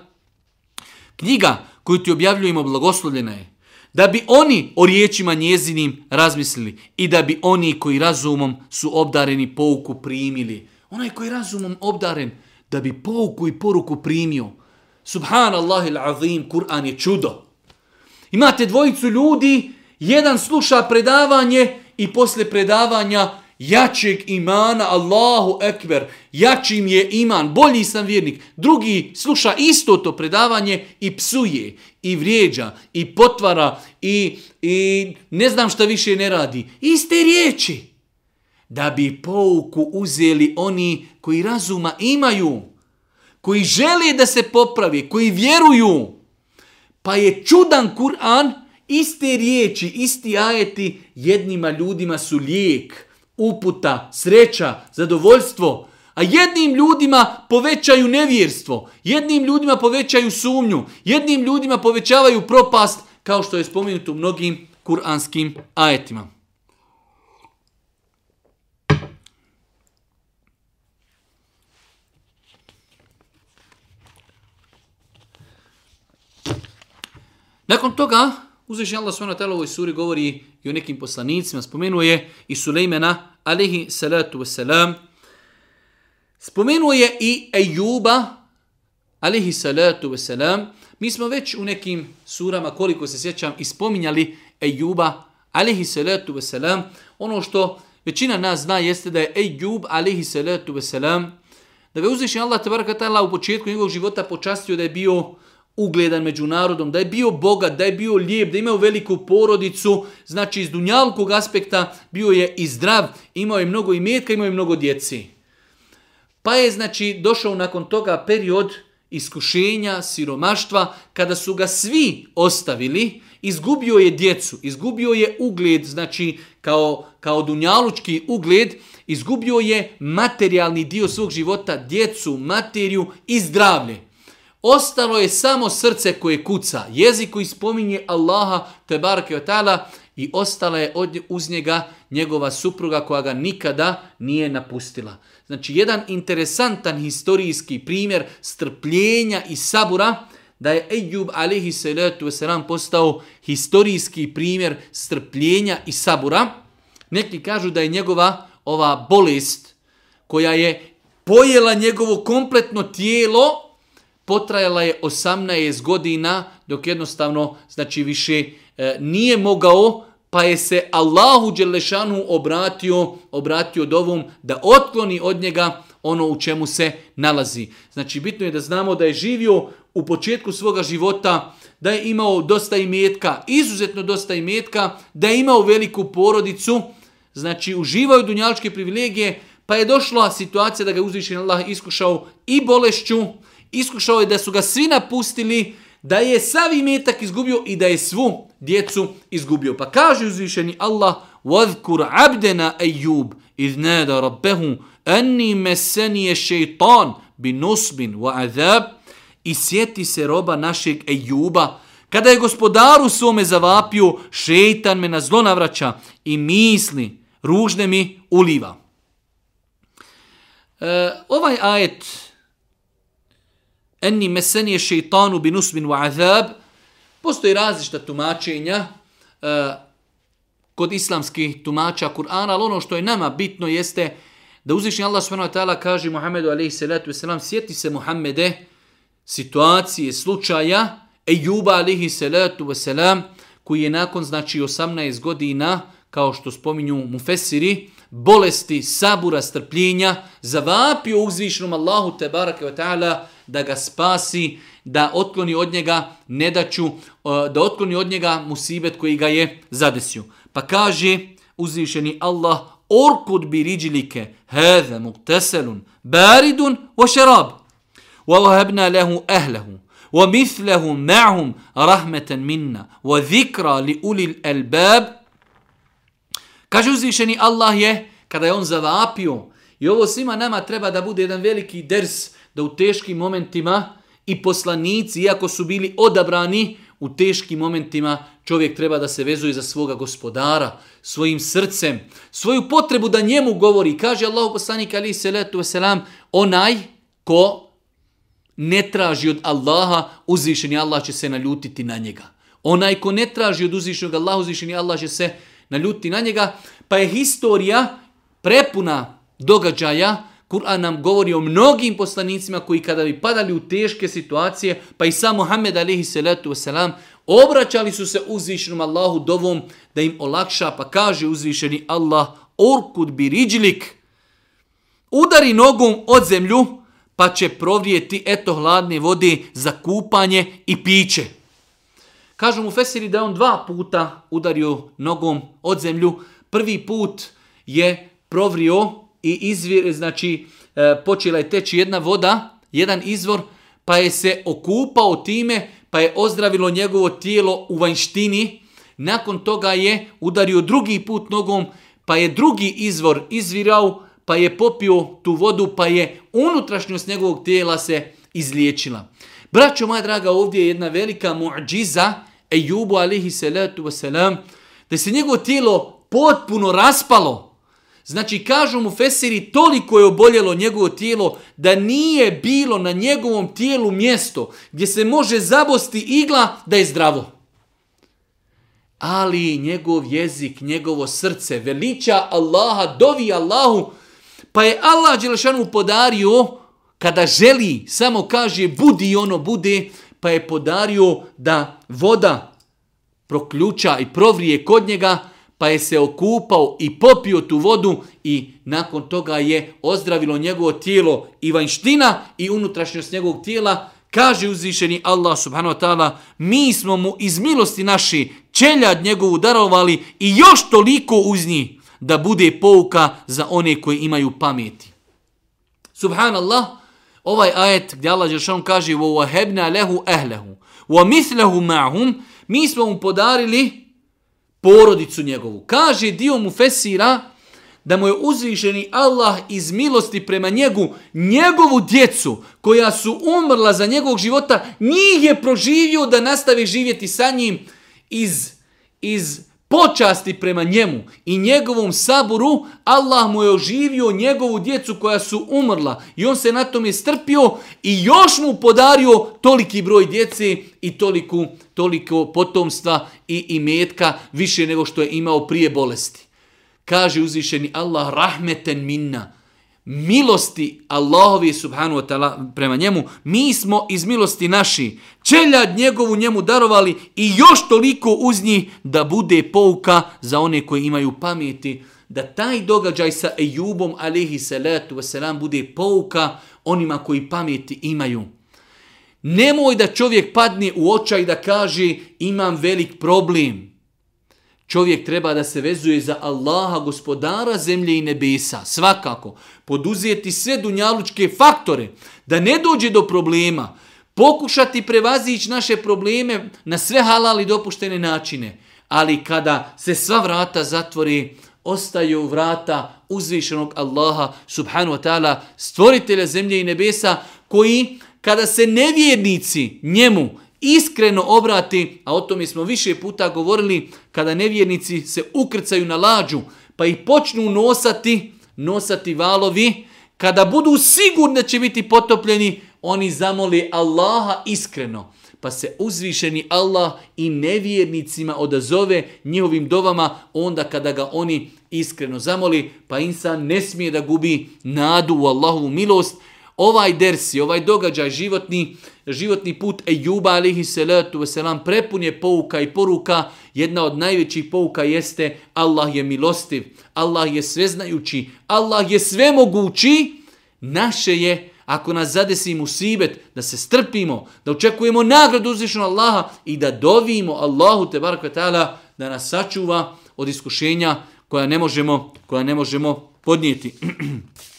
Speaker 1: knjiga koju ti objavljujemo blagoslovljena je da bi oni o riječima njezinim razmislili i da bi oni koji razumom su obdareni pouku primili. Onaj koji razumom obdaren, da bi pouku i poruku primio. Subhanallah il azim, Kur'an je čudo. Imate dvojicu ljudi, jedan sluša predavanje i posle predavanja jačeg imana, Allahu ekber, jačim je iman, bolji sam vjernik. Drugi sluša isto to predavanje i psuje, i vrijeđa, i potvara, i, i ne znam šta više ne radi. Iste riječi da bi pouku uzeli oni koji razuma imaju, koji žele da se popravi, koji vjeruju. Pa je čudan Kur'an, iste riječi, isti ajeti jednima ljudima su lijek, uputa, sreća, zadovoljstvo, a jednim ljudima povećaju nevjerstvo, jednim ljudima povećaju sumnju, jednim ljudima povećavaju propast, kao što je spomenuto u mnogim kuranskim ajetima. Nakon toga, uzvišnji Allah s.w.t. u ovoj suri govori i o nekim poslanicima, spomenuo je i Sulejmana, alihi salatu wasalam, spomenuo je i Ejuba, alihi salatu wasalam, mi smo već u nekim surama, koliko se sjećam, ispominjali Ejuba, alihi salatu wasalam, ono što većina nas zna jeste da je Ejub, alihi salatu wasalam, da ga uzviši Allah u početku njegovog života počastio da je bio ugledan među narodom, da je bio bogat, da je bio lijep, da je imao veliku porodicu, znači iz dunjalkog aspekta bio je i zdrav, imao je mnogo imetka, imao je mnogo djeci. Pa je znači došao nakon toga period iskušenja, siromaštva, kada su ga svi ostavili, izgubio je djecu, izgubio je ugled, znači kao, kao dunjalučki ugled, izgubio je materijalni dio svog života, djecu, materiju i zdravlje. Ostalo je samo srce koje kuca, jezik koji spominje Allaha, te barke od ta'ala, i ostala je od, uz njega njegova supruga koja ga nikada nije napustila. Znači, jedan interesantan historijski primjer strpljenja i sabura, da je Ejub alihi salatu wasalam postao historijski primjer strpljenja i sabura. Neki kažu da je njegova ova bolest koja je pojela njegovo kompletno tijelo, potrajala je 18 godina dok jednostavno znači više e, nije mogao pa je se Allahu Đelešanu obratio, obratio dovom da otkloni od njega ono u čemu se nalazi. Znači bitno je da znamo da je živio u početku svoga života, da je imao dosta imetka, izuzetno dosta imetka, da je imao veliku porodicu, znači uživaju dunjaličke privilegije, pa je došla situacija da ga uzvišen Allah iskušao i bolešću, iskušao je da su ga svi napustili, da je sav imetak izgubio i da je svu djecu izgubio. Pa kaže uzvišeni Allah, وَذْكُرْ عَبْدَنَا أَيُّوبِ إِذْ نَادَ رَبَّهُ أَنِّي مَسَّنِيَ شَيْطَانِ بِنُصْبٍ وَعَذَابٍ I sjeti se roba našeg Ejuba, kada je gospodaru svome zavapio, šeitan me na zlo navraća i misli, ružne mi uliva. E, ovaj ajet, enni mesenije šeitanu bin usmin wa azab, postoji različita tumačenja e, kod islamskih tumača Kur'ana, ali ono što je nama bitno jeste da uzvišnji Allah s.w.t. kaže Muhammedu a.s. sjeti se Muhammede situacije, slučaja Ejuba a.s. koji je nakon znači 18 godina, kao što spominju mufesiri, bolesti, sabura, strpljenja, zavapio uzvišnom Allahu te barake wa ta'ala da ga spasi, da otkloni od njega nedaću, da otkloni od njega musibet koji ga je zadesio. Pa kaže uzvišeni Allah, orkud bi riđilike, heze mukteselun, baridun wa šerab, wa vahabna lehu ehlehu, wa mislehu ma'hum rahmeten minna, wa zikra li ulil elbab, Kaže uzvišeni Allah je, kada je on zavapio, i ovo svima nama treba da bude jedan veliki ders, da u teškim momentima i poslanici, iako su bili odabrani, u teškim momentima čovjek treba da se vezuje za svoga gospodara, svojim srcem, svoju potrebu da njemu govori. Kaže Allah poslanik ali se letu selam, onaj ko ne traži od Allaha, uzvišeni Allah će se naljutiti na njega. Onaj ko ne traži od uzvišenog Allaha, uzvišeni Allah će se naljutiti na njega, pa je historija prepuna događaja, Kur'an nam govori o mnogim poslanicima koji kada bi padali u teške situacije, pa i sam Muhammed alihi salatu wasalam, obraćali su se uzvišenom Allahu dovom da im olakša, pa kaže uzvišeni Allah, orkud bi riđlik, udari nogom od zemlju, pa će provrijeti eto hladne vode za kupanje i piće. Kažu mu Fesiri da on dva puta udario nogom od zemlju. Prvi put je provrio i izvir, znači e, počela je teći jedna voda, jedan izvor, pa je se okupao time, pa je ozdravilo njegovo tijelo u vanjštini. Nakon toga je udario drugi put nogom, pa je drugi izvor izvirao, pa je popio tu vodu, pa je unutrašnjost njegovog tijela se izliječila. Braćo moja draga, ovdje je jedna velika muđiza Ejubu alihi salatu wasalam, da se njegovo tijelo potpuno raspalo. Znači, kažu mu Fesiri, toliko je oboljelo njegovo tijelo da nije bilo na njegovom tijelu mjesto gdje se može zabosti igla da je zdravo. Ali njegov jezik, njegovo srce veliča Allaha, dovi Allahu, pa je Allah Đelešanu podario kada želi, samo kaže budi ono bude, pa je podario da voda proključa i provrije kod njega, pa je se okupao i popio tu vodu i nakon toga je ozdravilo njegovo tijelo i vanština i unutrašnjost njegovog tijela, kaže uzvišeni Allah subhanahu wa ta'ala, mi smo mu iz milosti naši čeljad njegovu darovali i još toliko uz njih da bude pouka za one koji imaju pameti. Subhanallah, Ovaj ajet gdje Allah Žešan kaže وَوَهَبْنَا لَهُ أَهْلَهُ وَمِثْلَهُ مَعْهُمْ Mi smo mu podarili porodicu njegovu. Kaže dio mu Fesira da mu je uzvišeni Allah iz milosti prema njegu, njegovu djecu koja su umrla za njegovog života, njih je proživio da nastave živjeti sa njim iz, iz počasti prema njemu i njegovom saburu, Allah mu je oživio njegovu djecu koja su umrla i on se na tom je strpio i još mu podario toliki broj djece i toliku, toliko potomstva i imetka više nego što je imao prije bolesti. Kaže uzvišeni Allah rahmeten minna, milosti Allahovi subhanu wa ta'ala prema njemu, mi smo iz milosti naši čeljad njegovu njemu darovali i još toliko uz njih da bude pouka za one koji imaju pameti, da taj događaj sa Ejubom alihi salatu wasalam bude pouka onima koji pameti imaju. Nemoj da čovjek padne u očaj da kaže imam velik problem. Čovjek treba da se vezuje za Allaha, gospodara zemlje i nebesa. Svakako, poduzijeti sve dunjalučke faktore, da ne dođe do problema, pokušati prevazići naše probleme na sve halali dopuštene načine. Ali kada se sva vrata zatvori, ostaju vrata uzvišenog Allaha, subhanu wa ta'ala, stvoritelja zemlje i nebesa, koji kada se nevjernici njemu iskreno obrati, a o tome smo više puta govorili, kada nevjernici se ukrcaju na lađu, pa ih počnu nosati, nosati valovi, kada budu sigurni da će biti potopljeni, oni zamoli Allaha iskreno. Pa se uzvišeni Allah i nevjernicima odazove njihovim dovama onda kada ga oni iskreno zamoli, pa insan ne smije da gubi nadu u Allahovu milost, ovaj dersi, ovaj događaj životni, životni put Ejuba alihi salatu wasalam prepun je pouka i poruka. Jedna od najvećih pouka jeste Allah je milostiv, Allah je sveznajući, Allah je svemogući. Naše je, ako nas zadesi musibet, da se strpimo, da očekujemo nagradu uzvišenog Allaha i da dovimo Allahu te barakva ta'ala da nas sačuva od iskušenja koja ne možemo, koja ne možemo podnijeti.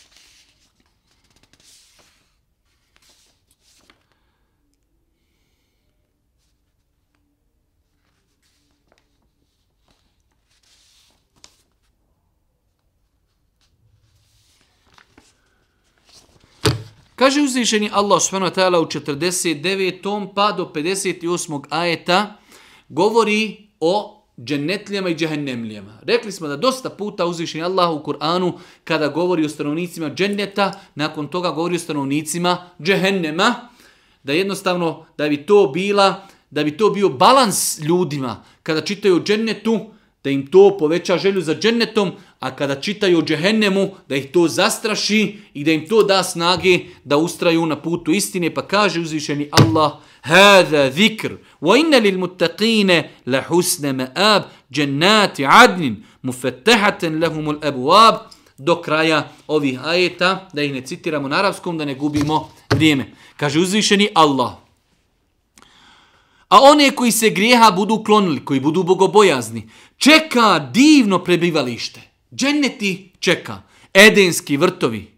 Speaker 1: Kaže uzvišeni Allah subhanahu wa ta'ala u 49. pa do 58. ajeta govori o džennetlijama i džehennemlijama. Rekli smo da dosta puta uzvišeni Allah u Kur'anu kada govori o stanovnicima dženneta, nakon toga govori o stanovnicima džehennema, da jednostavno da bi to bila da bi to bio balans ljudima kada čitaju o džennetu, da im to poveća želju za džennetom, a kada čitaju o džehennemu, da ih to zastraši i da im to da snage da ustraju na putu istine, pa kaže uzvišeni Allah, Hada zikr, wa inna lil muttaqine la husne ma'ab, džennati adnin, mufetehaten lahumul abuab, do kraja ovih ajeta, da ih ne citiramo na arabskom, da ne gubimo vrijeme. Kaže uzvišeni Allah, A one koji se grijeha budu klonili, koji budu bogobojazni, čeka divno prebivalište. Dženeti čeka. Edenski vrtovi.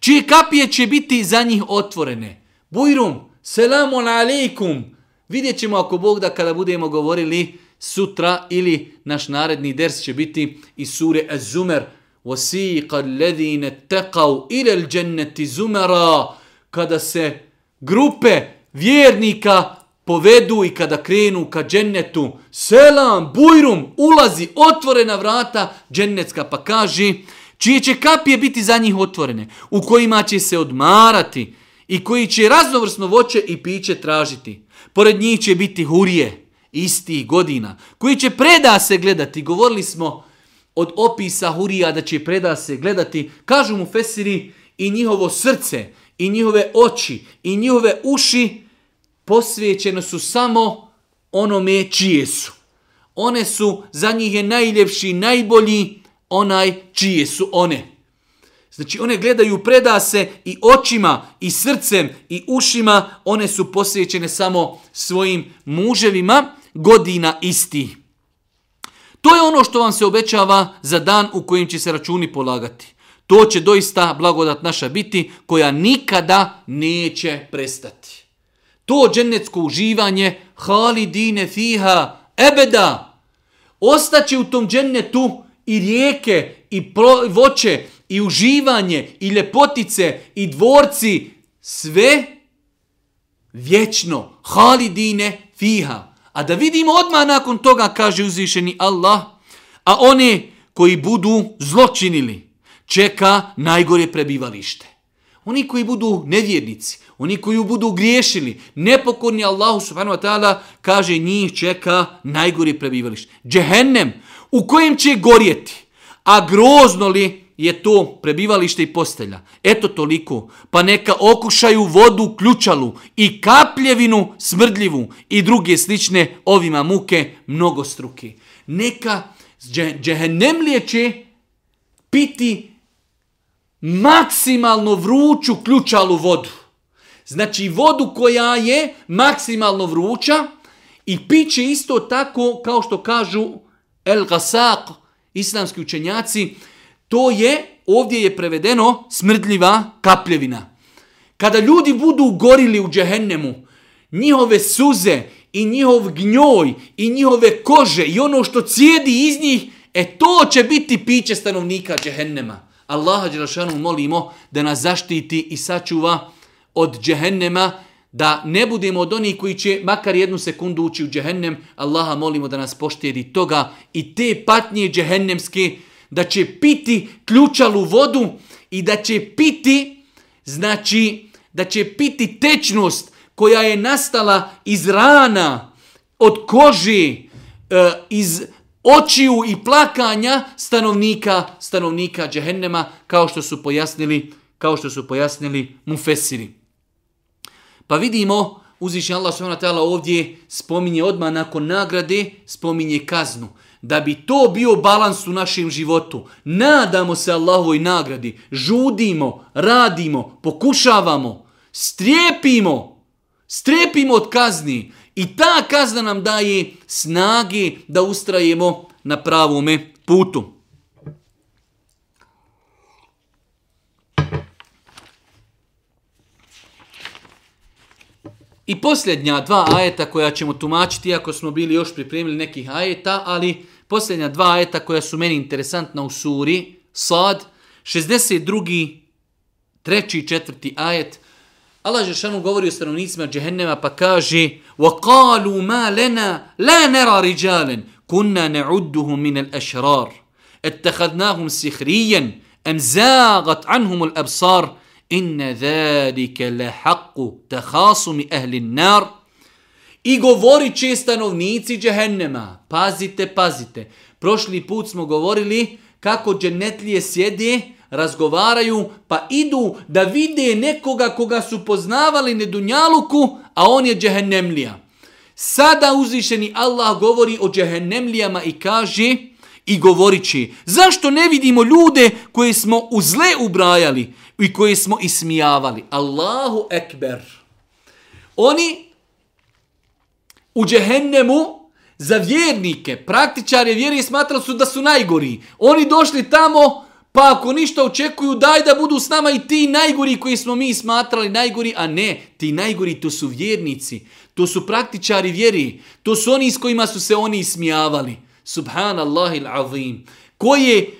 Speaker 1: Čije kapije će biti za njih otvorene. Bujrum, selamu alaikum. Vidjet ćemo ako Bog da kada budemo govorili sutra ili naš naredni ders će biti iz sure Az-Zumer. وَسِيقَ الَّذِينَ تَقَوْ إِلَى الْجَنَّةِ زُمَرًا Kada se grupe vjernika povedu i kada krenu ka džennetu, selam, bujrum, ulazi, otvorena vrata džennetska, pa kaže, čije će kapije biti za njih otvorene, u kojima će se odmarati i koji će raznovrsno voće i piće tražiti. Pored njih će biti hurije, isti godina, koji će preda se gledati. Govorili smo od opisa hurija da će preda se gledati. Kažu mu Fesiri i njihovo srce, i njihove oči, i njihove uši, posvećene su samo onome čije su. One su, za njih je najljepši, najbolji onaj čije su one. Znači one gledaju preda se i očima i srcem i ušima, one su posvećene samo svojim muževima godina isti. To je ono što vam se obećava za dan u kojim će se računi polagati. To će doista blagodat naša biti koja nikada neće prestati. To džennetsko uživanje halidine fiha ebeda ostaće u tom džennetu i rijeke i voće i uživanje i ljepotice i dvorci sve vječno halidine fiha. A da vidimo odmah nakon toga kaže uzvišeni Allah, a oni koji budu zločinili čeka najgore prebivalište. Oni koji budu nevjernici, oni koji budu griješili, nepokorni Allahu subhanahu wa ta'ala, kaže njih čeka najgori prebivalište. Džehennem u kojem će gorjeti, a grozno li je to prebivalište i postelja. Eto toliko, pa neka okušaju vodu ključalu i kapljevinu smrdljivu i druge slične ovima muke mnogostruke. Neka džehennemlije će piti maksimalno vruću ključalu vodu. Znači vodu koja je maksimalno vruća i piće isto tako kao što kažu El Gasak, islamski učenjaci, to je, ovdje je prevedeno smrdljiva kapljevina. Kada ljudi budu gorili u džehennemu, njihove suze i njihov gnjoj i njihove kože i ono što cijedi iz njih, e to će biti piće stanovnika džehennema. Allaha Đelešanu molimo da nas zaštiti i sačuva od džehennema, da ne budemo od onih koji će makar jednu sekundu ući u džehennem. Allaha molimo da nas poštijedi toga i te patnje džehennemske, da će piti ključalu vodu i da će piti, znači, da će piti tečnost koja je nastala iz rana, od kože, e, iz očiju i plakanja stanovnika stanovnika džehennema kao što su pojasnili kao što su pojasnili mufesiri. Pa vidimo uzvišnji Allah subhanahu wa ta'ala ovdje spominje odmah nakon nagrade, spominje kaznu. Da bi to bio balans u našem životu, nadamo se Allahovoj nagradi, žudimo, radimo, pokušavamo, strepimo, strepimo od kazni, I ta kazna nam daje snage da ustrajemo na pravome putu. I posljednja dva ajeta koja ćemo tumačiti, ako smo bili još pripremili nekih ajeta, ali posljednja dva ajeta koja su meni interesantna u suri, sad, 62. treći i četvrti ajet, Allah Žešanu govori o stanovnicima džehennema pa kaže وَقَالُوا مَا لَنَا لَا نَرَى رِجَالًا كُنَّا نَعُدُّهُمْ مِنَ الْأَشْرَارِ اتَّخَذْنَاهُمْ سِخْرِيًّا أَمْ زَاغَتْ عَنْهُمُ الْأَبْصَارِ إِنَّ ذَلِكَ لَحَقُّ تَخَاصُمِ أَهْلِ النَّارِ I govorit će stanovnici džehennema. Pazite, pazite. Prošli put smo govorili kako dženetlije sjede razgovaraju, pa idu da vide nekoga koga su poznavali na Dunjaluku, a on je džehennemlija. Sada uzvišeni Allah govori o džehennemlijama i kaže i govorići, zašto ne vidimo ljude koje smo u zle ubrajali i koje smo ismijavali? Allahu ekber. Oni u džehennemu za vjernike, praktičare vjeri smatrali su da su najgori. Oni došli tamo, Pa ako ništa očekuju, daj da budu s nama i ti najgori koji smo mi smatrali najgori, a ne, ti najgori to su vjernici, to su praktičari vjeri, to su oni s kojima su se oni ismijavali. Subhanallah il azim. Koje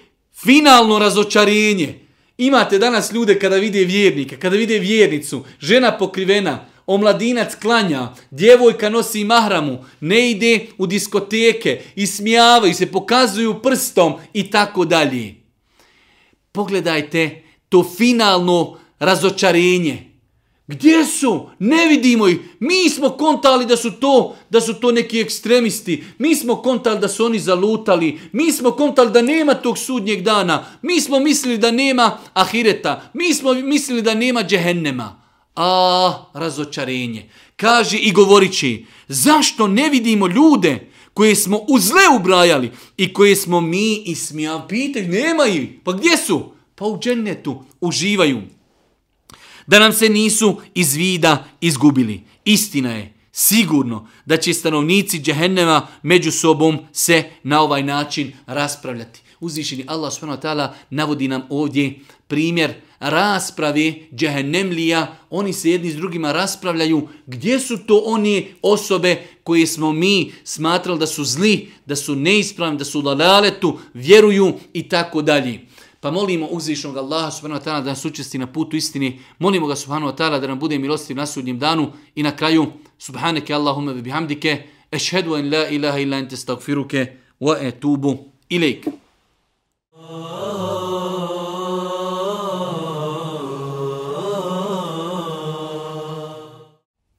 Speaker 1: finalno razočarenje. Imate danas ljude kada vide vjernika, kada vide vjernicu, žena pokrivena, omladinac klanja, djevojka nosi mahramu, ne ide u diskoteke, ismijavaju se, pokazuju prstom i tako dalje. Pogledajte to finalno razočarenje. Gdje su? Ne vidimo ih. Mi smo kontali da su to da su to neki ekstremisti. Mi smo kontali da su oni zalutali. Mi smo kontali da nema tog sudnjeg dana. Mi smo mislili da nema ahireta. Mi smo mislili da nema džehennema. A, razočarenje. Kaže i govorići, zašto ne vidimo ljude koje smo u zle ubrajali i koje smo mi ismijali. Pitaj, nema ih. Pa gdje su? Pa u džennetu uživaju. Da nam se nisu iz vida izgubili. Istina je, sigurno, da će stanovnici džehennema među sobom se na ovaj način raspravljati. Uzvišeni Allah subhanahu wa ta'ala navodi nam ovdje primjer rasprave džehennemlija, oni se jedni s drugima raspravljaju gdje su to one osobe koje smo mi smatrali da su zli, da su neispravni, da su u lalaletu, vjeruju i tako dalje. Pa molimo uzvišnog Allaha subhanahu wa ta'ala da nas učesti na putu istini. Molimo ga subhanahu wa ta'ala da nam bude milostiv na sudnjem danu. I na kraju, subhaneke Allahumma bihamdike, ešhedu en la ilaha illa ente stagfiruke, wa etubu ilaikum.